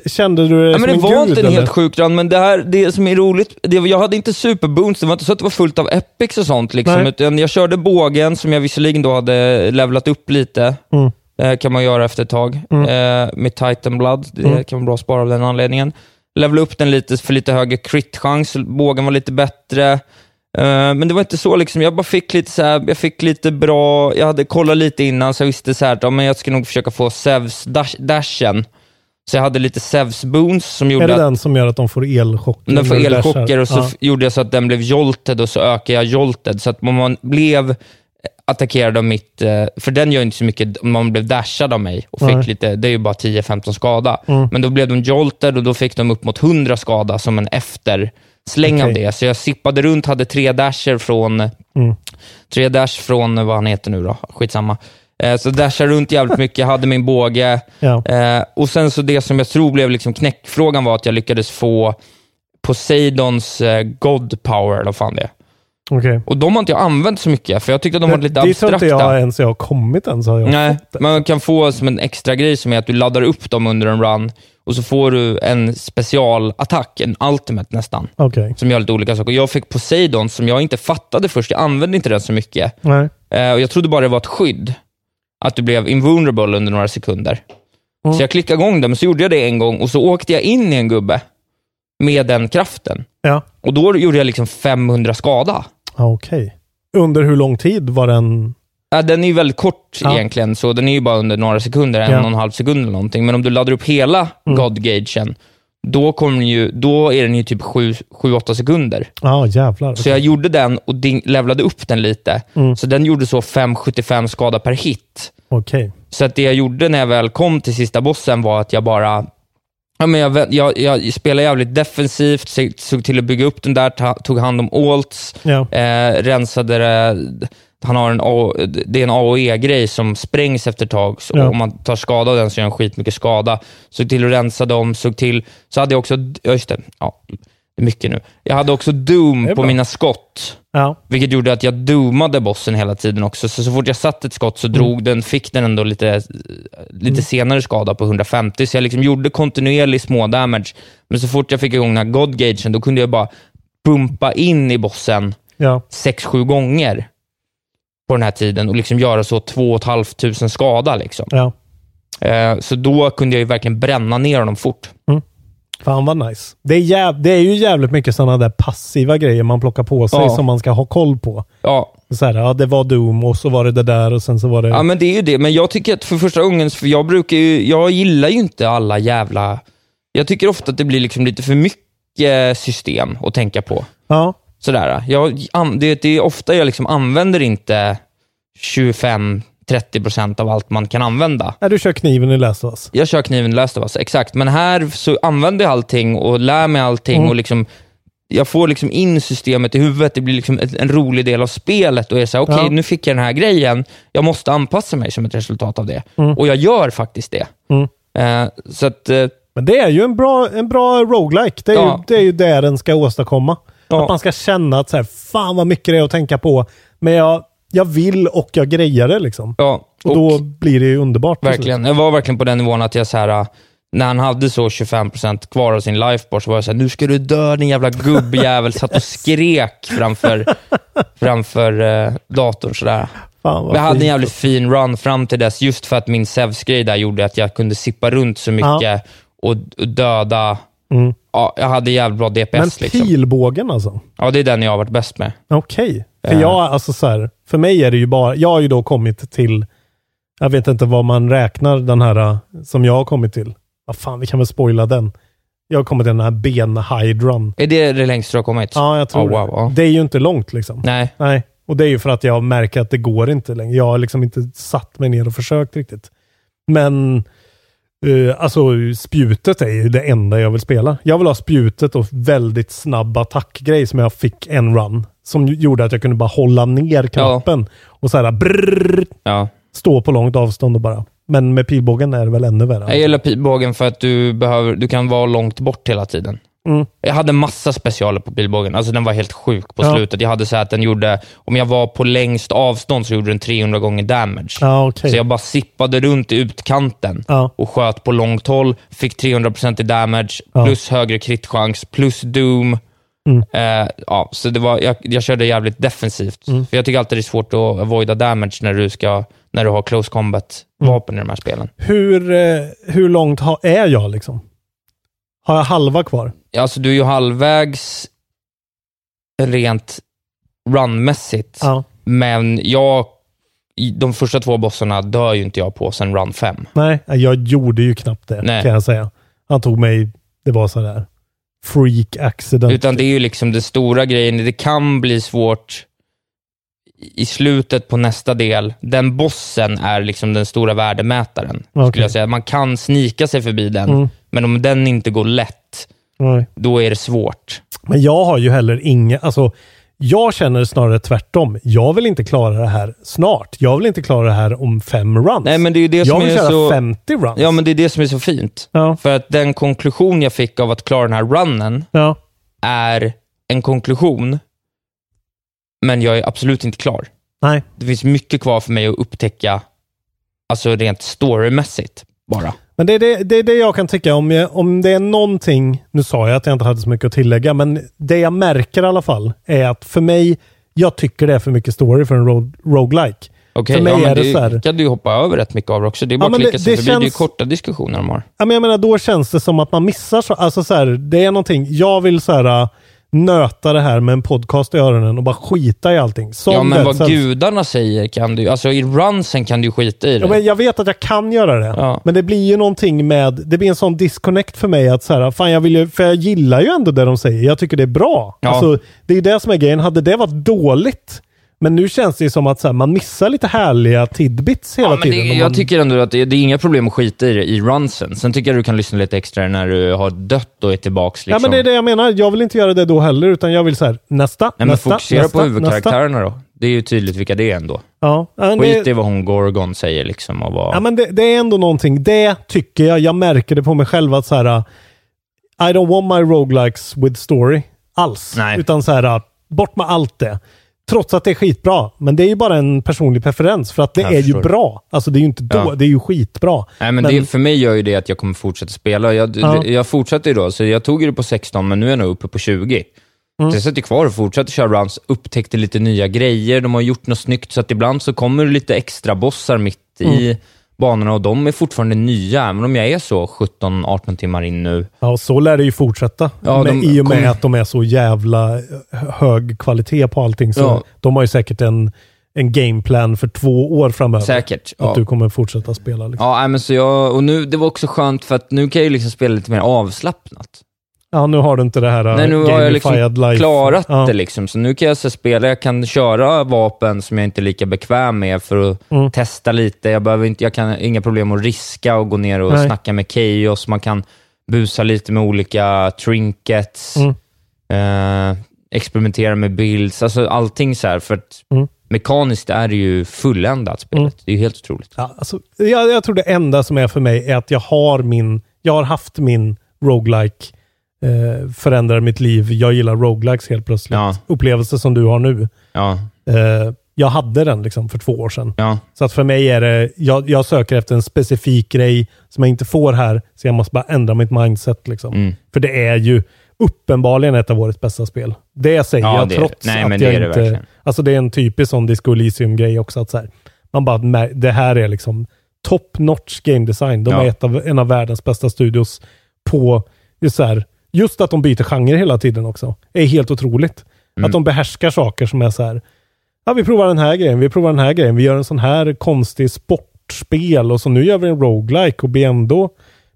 kände du det Ja, som men det en var gud, inte en eller? helt sjuk run, men det, här, det som är roligt, det, jag hade inte superboons, det var inte så att det var fullt av epics och sånt. Liksom, Nej. utan jag körde bågen, som jag visserligen då hade levlat upp lite. Mm. Eh, kan man göra efter ett tag. Eh, med Titan Blood, det Mm. kan vara bra att spara av den anledningen. Levela upp den lite för lite högre crit-chans, bågen var lite bättre. Eh, men det var inte så, liksom, jag bara fick lite så här, jag fick lite bra, jag hade kollat lite innan så jag visste så här, att ja, men jag ska nog försöka få Zevs dash, dashen. Så jag hade lite Zevs boons som gjorde Är det att den som gör att de får elchocker? den får elchocker och så Ja. gjorde jag så att den blev jolted och så ökade jag jolted. Så att man blev attackerad av mitt, eh, för den gör inte så mycket man blev dashad av mig och fick Nej. lite, det är ju bara 10-15 skada. Mm. Men då blev de jolted och då fick de upp mot 100 skada som en eftersläng av Okej. det. Så jag sippade runt, hade tre dasher från, Mm. tre dash från, vad han heter nu då, skitsamma. Eh, Så dashade runt jävligt mycket, hade min båge. Ja. Eh, och sen så det som jag tror blev liksom knäckfrågan var att jag lyckades få Poseidons God Power, eller vad fan det är. Okej. Och de har inte jag använt så mycket, för jag tyckte att de var lite Det tror inte abstrakta. jag ens jag har kommit än. Så har jag Nej, fått det. man kan få som en extra grej som är att du laddar upp dem under en run och så får du en specialattack, en ultimate nästan, Okej. som gör lite olika saker. Jag fick Poseidon som jag inte fattade först. Jag använde inte den så mycket. Nej. Eh, och jag trodde bara det var ett skydd. Att du blev invulnerable under några sekunder. Mm. Så jag klickade igång den, men så gjorde jag det en gång och så åkte jag in i en gubbe med den kraften. Ja. Och då gjorde jag liksom 500 skada. Ja, Okej. Under hur lång tid var den? Ja, den är ju väldigt kort Ja. egentligen, så den är ju bara under några sekunder, en Ja. och en halv sekund eller någonting. Men om du laddar upp hela Mm. God-gagen, då, kommer den ju, då är den ju typ 7-8 sekunder. Ja, jävlar. Så jag gjorde den och ding, levlade upp den lite. Mm. Så den gjorde så 5,75 skada per hit. Okej. Så att det jag gjorde när jag väl kom till sista bossen var att jag bara Ja, men jag, jag, jag spelade jävligt defensivt, såg till att bygga upp den där, ta, tog hand om alts, Ja. eh, rensade det. Han har en A, det är en AOE-grej som sprängs efter ett tag. Så Ja. Om man tar skada av den så gör den skitmycket skada. Såg till att rensa dem, såg till... Så hade jag också... Ja, just det. Ja, mycket nu. Jag hade också Doom på mina skott. Ja. Vilket gjorde att jag doomade bossen hela tiden också. Så, så fort jag satt ett skott så Mm. drog den, fick den ändå lite, lite senare skada på 150. Så jag liksom gjorde kontinuerlig små damage. Men så fort jag fick igång den här God-gagen, då kunde jag bara pumpa in i bossen Ja. 6-7 gånger på den här tiden och liksom göra så 2 500 skada. Liksom. Ja. Eh, så då kunde jag ju verkligen bränna ner honom fort. Fan vad nice. Det är, jäv, det är ju jävligt mycket sådana där passiva grejer man plockar på sig Ja. som man ska ha koll på. Ja, Så här, ja, det var Doom och så var det det där och sen så var det... Ja, men det är ju det. Men jag tycker att för första gången, för jag brukar ju, jag gillar ju inte alla jävla... Jag tycker ofta att det blir liksom lite för mycket system att tänka på. Ja. Sådär. Jag, det, det är ofta jag liksom använder inte 25-30% av allt man kan använda. Nej, du kör kniven i Last of Us. Jag kör kniven Last of Us, exakt. Men här så använder jag allting och lär mig allting Mm. och liksom jag får liksom in systemet i huvudet, det blir liksom en rolig del av spelet och är såhär, okej Ja. nu fick jag den här grejen, jag måste anpassa mig som ett resultat av det. Mm. Och jag gör faktiskt det. Mm. Eh, så att, eh, Men det är ju en bra, en bra roguelike. Det är, Ja. ju, det är ju det den ska åstadkomma. Ja. Att man ska känna att så här, fan vad mycket det är att tänka på. Men jag, jag vill och jag grejar det liksom. ja, Och, då blir det ju underbart. verkligen. Jag var verkligen på den nivån att jag så här, när han hade så 25% kvar av sin lifebar så var jag såhär, nu ska du dö din jävla gubbjävel. Satt och skrek framför, framför eh, datorn sådär. Fan, jag hade en jävligt fin run fram till dess, just för att min Zeus-grej där gjorde att jag kunde sippa runt så mycket och, och döda. Mm. Ja, jag hade jävligt bra DPS. Men liksom. pilbågen alltså? Ja, det är den jag har varit bäst med. Okej. För Ja. jag, alltså så här, för mig är det ju bara, jag har ju då kommit till, jag vet inte vad man räknar den här eh, som jag har kommit till. Vad fan, vi kan väl spoila den. Jag har kommit till den här benhydran. Är det det längst du har kommit? Ja, jag tror Oh, wow, det. Det är ju inte långt liksom. Nej. Nej. Och det är ju för att jag märker att det går inte längre. Jag har liksom inte satt mig ner och försökt riktigt. Men eh, alltså spjutet är ju det enda jag vill spela. Jag vill ha spjutet och väldigt snabb attackgrej som jag fick en run. Som gjorde att jag kunde bara hålla ner knappen och så här brrrr, Ja. stå på långt avstånd och bara. Men med pilbågen är det väl ännu värre. Jag gillar pilbågen för att du, behöver, du kan vara långt bort hela tiden. Mm. Jag hade massa specialer på pilbågen. Alltså den var helt sjuk på Ja. slutet. Jag hade så att den gjorde, om jag var på längst avstånd så gjorde den 300 gånger damage. Ja, okej. Så jag bara sippade runt i utkanten Ja. och sköt på långt håll. Fick 300% i damage, plus högre kritchans, plus doom. Mm. Eh, ja, så det var, jag, jag körde jävligt defensivt. Mm. För jag tycker alltid det är svårt att avoida damage när du, ska, när du har close combat-vapen Mm. i de här spelen. Hur, eh, hur långt ha, är jag liksom? Har jag halva kvar? Alltså du är ju halvvägs rent runmässigt. Ja. Men jag, de första två bossarna dör ju inte jag på sen run 5. Nej, jag gjorde ju knappt det Nej. kan jag säga. Han tog mig, det var sådär freak accident. Utan det är ju liksom den stora grejen. Det kan bli svårt i slutet på nästa del, den bossen är liksom den stora värdemätaren. Okej. Skulle jag säga. Man kan snika sig förbi den, Mm. men om den inte går lätt, Nej. då är det svårt. Men jag har ju heller inget, alltså jag känner snarare tvärtom. Jag vill inte klara det här snart. Jag vill inte klara det här om fem runs. Nej, men det är det jag som vill är köra så... 50 runs. Ja, men det är det som är så fint. Ja. För att den konklusion jag fick av att klara den här runnen Ja. är en konklusion, men jag är absolut inte klar. Nej. Det finns mycket kvar för mig att upptäcka, alltså rent storymässigt bara. Men det är det, det är det jag kan tycka. Om, jag, om det är någonting, nu sa jag att jag inte hade så mycket att tillägga, men det jag märker i alla fall är att för mig, jag tycker det är för mycket story för en ro, roguelike. Okej, för mig ja, är det, det så här, kan du hoppa över rätt mycket av också. Det är bara Ja, att klicka sig förbi. Det är känns- korta diskussioner de har. Ja, men jag menar, då känns det som att man missar så, alltså så här, det är någonting, jag vill så här nöta det här med en podcast i öronen och bara skita i allting. Som ja, men vad Cells. gudarna säger kan du Alltså i runsen kan du skita i det. Ja, men jag vet att jag kan göra det. Ja. Men det blir ju någonting med, det blir en sån disconnect för mig att så här, fan jag vill ju, för jag gillar ju ändå det de säger. Jag tycker det är bra. Ja. Alltså, det är ju det som är grejen. Hade det varit dåligt, men nu känns det som att så här, man missar lite härliga tidbits hela Ja, men det, tiden. om jag man, tycker ändå att det, det är inga problem att skita i det i runsen. Sen tycker jag du kan lyssna lite extra när du har dött och är tillbaks. Liksom. Ja men det är det jag menar. Jag vill inte göra det då heller, utan jag vill så här, nästa, Nej, men nästa, fokusera nästa, på huvudkaraktärerna då. Det är ju tydligt vilka det är ändå. Ja, Skit det, i vad hon Gorgon säger liksom. Och vad... ja, men det, det är ändå någonting. Det tycker jag, jag märker det på mig själv att så här, I don't want my roguelikes with story alls. Nej. Utan så här, bort med allt det. Trots att det är skitbra. Men det är ju bara en personlig preferens för att det Jag är ju förstår. bra. Alltså det är ju inte då, Ja. det är ju skitbra. Nej, men, Men- Det, för mig gör ju det att jag kommer fortsätta spela. Jag, Ja. jag fortsätter ju då, så jag tog ju det på 16, men nu är jag nog uppe på 20. Mm. Så jag sitter kvar och fortsätter köra runs, upptäckte lite nya grejer, de har gjort något snyggt, så att ibland så kommer det lite extra bossar mitt i Mm. Banorna och de är fortfarande nya, även om jag är så 17-18 timmar in nu. Ja, och så lär det ju fortsätta. Ja, de I och med kommer- att de är så jävla eh, hög kvalitet på allting. Så Ja. De har ju säkert en, en gameplan för två år framöver. Säkert. Att Ja. du kommer fortsätta spela. Liksom. Ja, men så jag, och nu, det var också skönt för att nu kan jag ju liksom spela lite mer avslappnat. Ja, nu har du inte det här Nej, nu har jag liksom life. klarat ja. det liksom, så nu kan jag så spela, jag kan köra vapen som jag inte är lika bekväm med för att Mm. testa lite. Jag behöver inte, jag kan inga problem att riska och gå ner och Nej. snacka med Chaos. Man kan busa lite med olika trinkets, Mm. eh, experimentera med builds, alltså allting så här, för att Mm. mekaniskt är det ju fulländat spelet. Mm. Det är ju helt otroligt. Ja, alltså, jag, jag tror det enda som är för mig är att jag har min, jag har haft min roguelike eh, förändrar mitt liv. Jag gillar roguelikes helt plötsligt. Ja. Upplevelse som du har nu. Ja, Eh, jag hade den liksom för två år sedan. ja. Så att för mig är det, jag, jag söker efter en specifik grej som jag inte får här, så jag måste bara ändra mitt mindset. Liksom. Mm. För det är ju uppenbarligen ett av årets bästa spel. Det säger Ja, jag det det. trots Nej, att men det jag är det inte... verkligen. Alltså det är en typisk sån Disco Elysium-grej också. Att så här, man bara, det här är liksom top notch game design. De Ja. är ett av, en av världens bästa studios på just, så här, just att de byter genre hela tiden också. är helt otroligt. Mm. Att de behärskar saker som är så här, ja vi provar den här grejen, vi provar den här grejen, vi gör en sån här konstig sportspel och så nu gör vi en roguelike och blir ändå,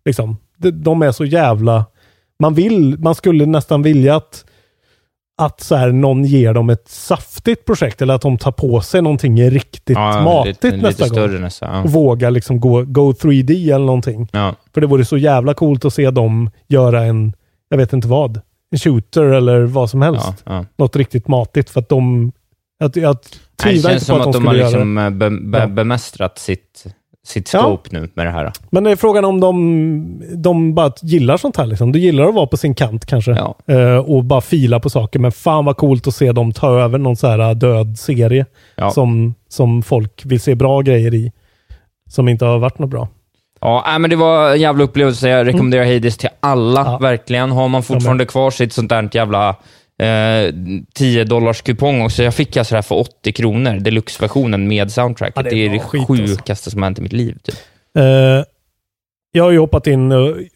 liksom, de, de är så jävla, man vill, man skulle nästan vilja att att så här, någon ger dem ett saftigt projekt eller att de tar på sig någonting riktigt ja matigt lite, nästa lite gång. större nästan. Och våga liksom gå, go 3D eller någonting. Ja. För det vore så jävla coolt att se dem göra en, jag vet inte vad, en shooter eller vad som helst. Ja, ja. Något riktigt matigt för att de, att, jag det tvivlar känns inte på som att, att de de har skulle göra liksom det. eh, be, be, Ja. bemästrat sitt, sitt Ja. scope nu med det här. Men det är frågan om de, de bara gillar sånt här. Liksom. Du gillar att vara på sin kant kanske. Ja. Eh, och bara fila på saker. Men fan vad coolt att se dem ta över någon så här äh, död serie. Ja. Som, som folk vill se bra grejer i. Som inte har varit något bra. Ja, men det var en jävla upplevelse. Jag rekommenderar Hades till alla, Mm. Ja. verkligen. Har man fortfarande kvar sitt sånt där jävla eh, 10 dollars kupong också. Jag fick alltså det här för 80 kronor, deluxe-versionen med soundtracket. Ja, det det, är det alltså. sjukaste som har hänt i mitt liv. Typ. Eh, jag har ju hoppat in,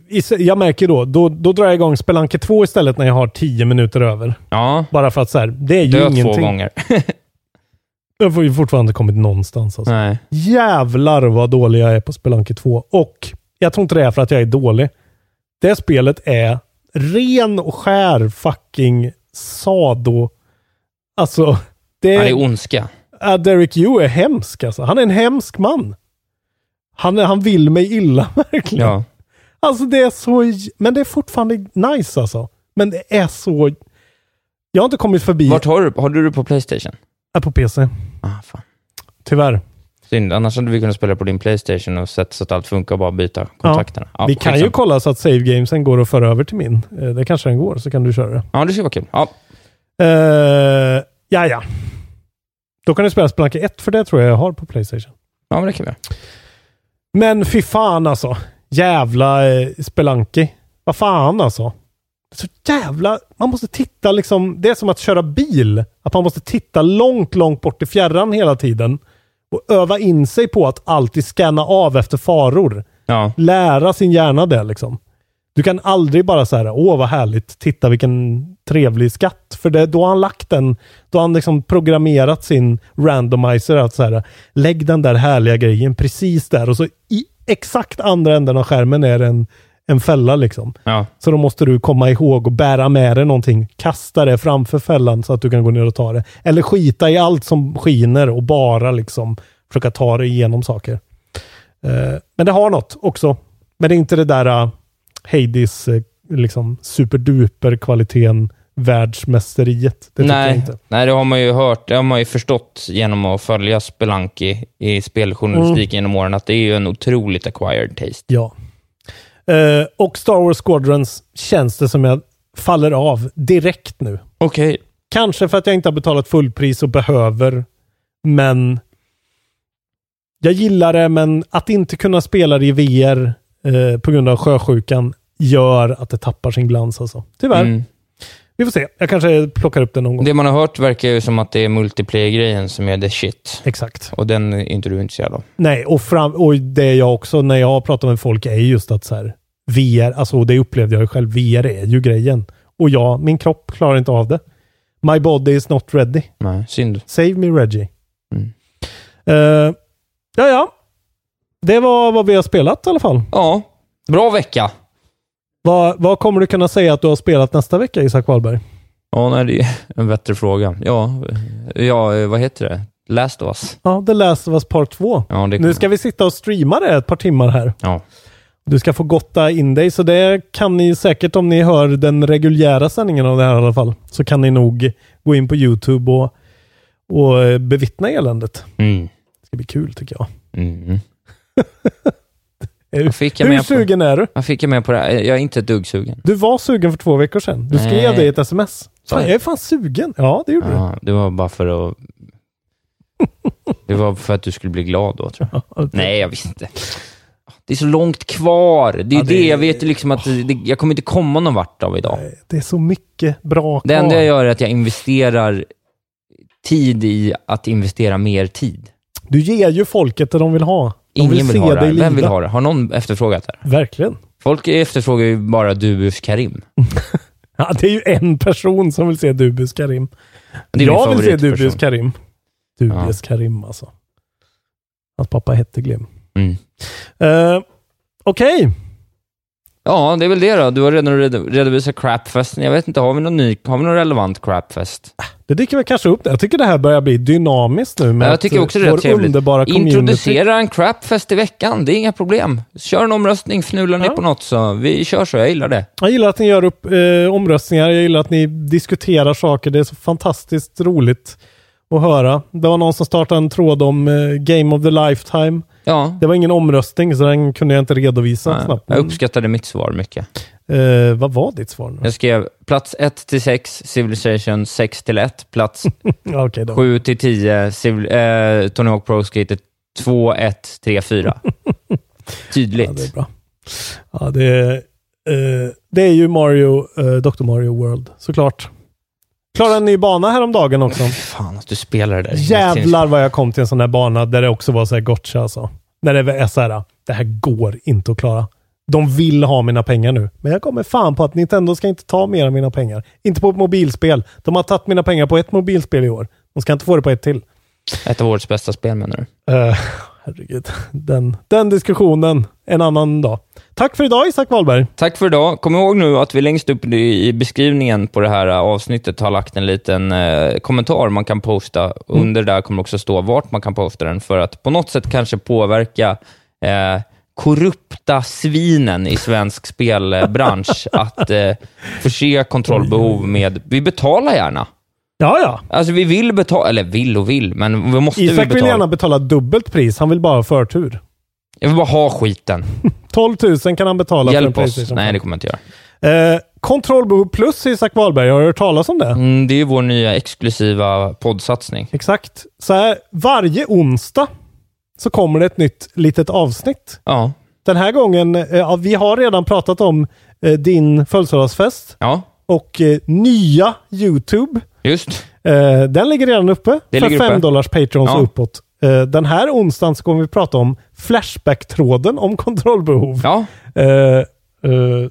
i, jag märker då, då, då drar jag igång Spelanke 2 istället när jag har 10 minuter över. Ja, Bara för att så här, det är ju dö ingenting. två gånger. Jag ju fortfarande kommit någonstans. Alltså. nej. Jävlar vad dålig jag är på Spelanke 2. Och jag tror inte det är för att jag är dålig. Det spelet är ren och skär fucking sado. Alltså, det Ja, är, ondska. Ja, Derek Yu är hemsk alltså. Han är en hemsk man. Han, han vill mig illa verkligen. Ja. Alltså det är så, men det är fortfarande nice alltså. Men det är så, jag har inte kommit förbi Vart har du, har du det på Playstation? är på PC. Ah, fan. Tyvärr. Synd, annars hade vi kunnat spela på din Playstation och sett så att allt funkar och bara byta kontakterna. Ja, Vi kan ju kolla så att save gamesen går att föra över till min. Eh, Det kanske den går, så kan du köra det. Ja, det skulle vara kul. Ja. Uh, ja, ja. Då kan du spela Spelunky 1, för det tror jag jag har på Playstation. ja, men det kan vi. Men fy fan alltså. Jävla eh, Spelunky. Vad fan alltså. Så jävla... Man måste titta liksom... Det är som att köra bil. Att man måste titta långt, långt bort i fjärran hela tiden. Och öva in sig på att alltid scanna av efter faror. Ja. Lära sin hjärna det liksom. Du kan aldrig bara säga åh vad härligt, titta vilken trevlig skatt. För det, då har han lagt den, då har han liksom programmerat sin randomizer att så här, lägg den där härliga grejen precis där och så i exakt andra änden av skärmen är det en, en fälla liksom. Ja. Så då måste du komma ihåg och bära med dig någonting, kasta det framför fällan så att du kan gå ner och ta det. Eller skita i allt som skiner och bara liksom försöka ta dig igenom saker. Eh, men det har något också. Men det är inte det där uh, Hades eh, liksom superduper kvaliteten världsmästeriet. Det Nej, inte. nej, det har man ju hört. Det har man ju förstått genom att följa Spelunky i speljournalistik Mm. genom åren, att det är ju en otroligt acquired taste. Ja. Eh, och Star Wars Squadrons känns det som jag faller av direkt nu. Okej. Kanske för att jag inte har betalat fullpris och behöver. Men jag gillar det, men att inte kunna spela det i VR eh, på grund av sjösjukan gör att det tappar sin glans alltså. Tyvärr. Mm. Vi får se. Jag kanske plockar upp det någon gång. Det man har hört verkar ju som att det är multiplayer-grejen som är the shit. Exakt. Och den är inte du intresserad av. Nej, och, fram, och det är jag också när jag pratar med folk är just att så här, VR, alltså det upplevde jag ju själv, VR är ju grejen. Och ja, min kropp klarar inte av det. My body is not ready. Nej, synd. Save me Reggie. Mm. Eh, ja, ja. Det var vad vi har spelat i alla fall. Ja, bra vecka. Vad, vad kommer du kunna säga att du har spelat nästa vecka, Isak Wahlberg? Ja, nej, det är en bättre fråga. Ja, ja, vad heter det? Last of us. Ja, The Last of Us Part 2. Ja, Nu ska vi sitta och streama det ett par timmar här. Ja. Du ska få gotta in dig, så det kan ni säkert om ni hör den reguljära sändningen av det här i alla fall. Så kan ni nog gå in på YouTube och, och bevittna eländet. Mm. Det ska bli kul tycker jag. Mm. Hur, Vad fick jag hur med på- sugen är du? Jag fick jag med på det här. Jag är inte ett dugg sugen. Du var sugen för två veckor sedan. Du skrev Nej. det i ett sms. Fan, jag? är fan sugen. Ja, det gjorde Ja, det var bara för att... Det var för att du skulle bli glad då, tror jag. du. Nej, jag visste inte. Det är så långt kvar. Det är Ja, det- det. Jag vet liksom att det, jag kommer inte komma någon vart av idag. Det är så mycket bra Det enda kvar. jag gör är att jag investerar tid i att investera mer tid. Du ger ju folket det de vill ha. De Ingen vill, vill, ha det. Vem vill ha det? Har någon efterfrågat det? Verkligen. Folk efterfrågar ju bara Dubus Karim. Ja, det är ju en person som vill se Dubius Karim. Jag vill se. Dubius Karim. Dubius Karim alltså. Hans pappa hette Glim. Mm. Uh, Okej. Ja, det är väl det då. Du har redan red- redovisat Crapfesten. Jag vet inte, har vi någon ny, har vi någon relevant Crapfest? Det dyker väl kanske upp. Jag tycker det här börjar bli dynamiskt nu med Ja, jag tycker också det vår är trevligt. underbara community. Introducera en Crapfest i veckan, det är inga problem. Kör en omröstning, fnula ni Ja. på något så vi kör så, jag gillar det. Jag gillar att ni gör upp eh, omröstningar. Jag gillar att ni diskuterar saker. Det är så fantastiskt roligt att höra. Det var någon som startade en tråd om eh, Game of the Lifetime. Ja. Det var ingen omröstning, så den kunde jag inte redovisa Nej, snabbt. Jag uppskattade mitt svar mycket. Eh, vad var ditt svar nu? Jag skrev plats 1 till 6, Civilization 6 till 1. Plats Ja, okej då. 7 till 10, Civil, eh, Tony Hawk Pro Skater 2, 1, 3, 4. Tydligt. Ja, det är bra. Ja, det, är, eh, det är ju Mario, eh, Dr. Mario World, såklart. Klarade en ny bana häromdagen också. Fan att du spelar det där. Jävlar vad jag kom till en sån här bana där det också var så här gotcha alltså. När det är så här, det här går inte att klara. De vill ha mina pengar nu. Men jag kommer fan på att Nintendo ska inte ta mer av mina pengar. Inte på ett mobilspel. De har tagit mina pengar på ett mobilspel i år. De ska inte få det på ett till. Ett av årets bästa spel menar du? Uh, herregud. Den, den diskussionen en annan dag. Tack för idag Isak Wahlberg. Tack för idag. Kom ihåg nu att vi längst upp i beskrivningen på det här avsnittet har lagt en liten eh, kommentar man kan posta. Mm. Under där kommer också stå vart man kan posta den för att på något sätt kanske påverka eh, korrupta svinen i svensk spelbransch att eh, förse kontrollbehov med... Vi betalar gärna. Ja, ja. Alltså vi vill betala, eller vill och vill, men vi måste vi Isak betala. vill gärna betala dubbelt pris. Han vill bara ha förtur. Jag vill bara ha skiten. 12 000 kan han betala för en Hjälp oss. Playstation. Nej, det kommer jag inte göra. Eh, Kontrollbehov plus Isak Wahlberg, har du hört talas om det? Mm, det är vår nya exklusiva poddsatsning. Exakt. Så här, varje onsdag så kommer det ett nytt litet avsnitt. Ja. Den här gången, eh, vi har redan pratat om eh, din födelsedagsfest Ja, och eh, nya YouTube. just. Eh, den ligger redan uppe Det för ligger uppe. 5 dollars Patrons Ja. och uppåt. Eh, den här onsdagen så kommer vi prata om Flashback-tråden om kontrollbehov. Ja, Eh, eh,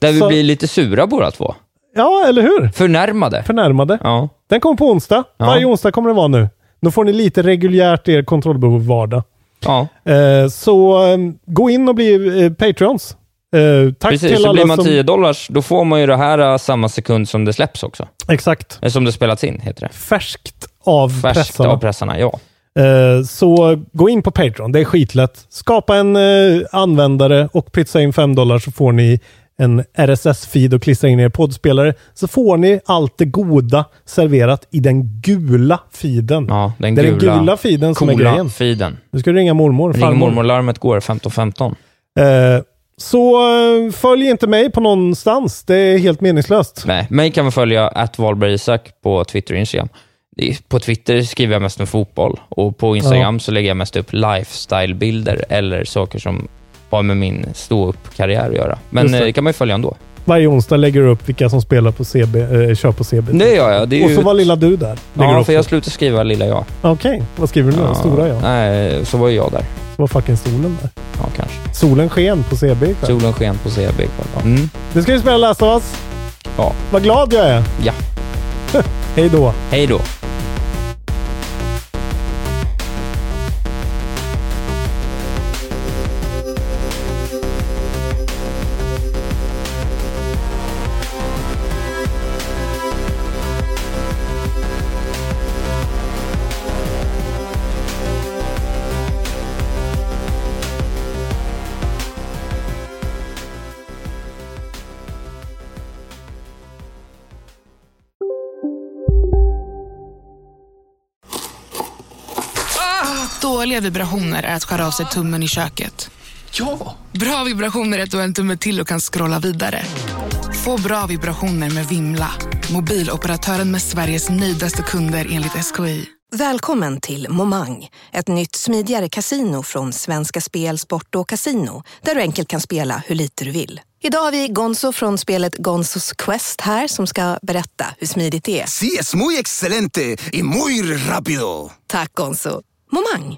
där vi så- blir lite sura båda två. Ja, eller hur? Förnärmade. Förnärmade. Ja. Den kommer på onsdag. Ja. Varje onsdag kommer det vara nu. Då får ni lite reguljärt er kontrollbehov vardag. Ja, Eh, så eh, gå in och bli Patreons. Eh, tack precis. till Så alla blir man som... 10 dollars, då får man ju det här eh, samma sekund som det släpps också. Exakt. Eller som det spelats in, heter det. Färskt av Färskt pressarna. av pressarna, ja. Eh, så gå in på Patreon. Det är skitlätt. Skapa en eh, användare och pytsa in 5 dollar så får ni en RSS-feed och klistra in i er poddspelare. Så får ni allt det goda serverat i den gula feeden. ja den det är gula, den gula feeden som är grejen. feeden. Nu ska du ringa mormor. Ring mormor-larmet går 15.15. Eh, så eh, följ inte mig på någonstans. Det är helt meningslöst. Nej, mig kan man följa att Wahlberg Isak på Twitter och Instagram. På Twitter skriver jag mest om fotboll och på Instagram så lägger jag mest upp lifestyle-bilder eller saker som har med min stå-upp-karriär att göra. Men det. eh, det kan man ju följa ändå. Varje onsdag lägger du upp vilka som spelar på CB, eh, kör på CB. Det gör jag. Det och så var lilla du där. Lägger Ja, för jag slutar skriva lilla jag. Okej, vad skriver du nu då? Stora jag. Nej, så var ju jag där. Så var fucking solen där. Ja, kanske. Solen sken på CB ikväll. Solen sken på CB ikväll. Mm. Nu ska vi spela Last of Us. Ja. Vad glad jag är. Ja. Hej då. Hej då. Dåliga vibrationer är att skära av sig tummen i köket. Ja! Bra vibrationer är att du har en tumme till och kan scrolla vidare. Få bra vibrationer med Vimla. Mobiloperatören med Sveriges nöjdaste kunder enligt SKI. Välkommen till Momang, ett nytt smidigare kasino från Svenska Spel, Sport och Casino där du enkelt kan spela hur lite du vill. Idag har vi Gonzo från spelet Gonzos Quest här som ska berätta hur smidigt det är. Sí, es muy excelente y muy rápido. Tack Gonzo. Momang,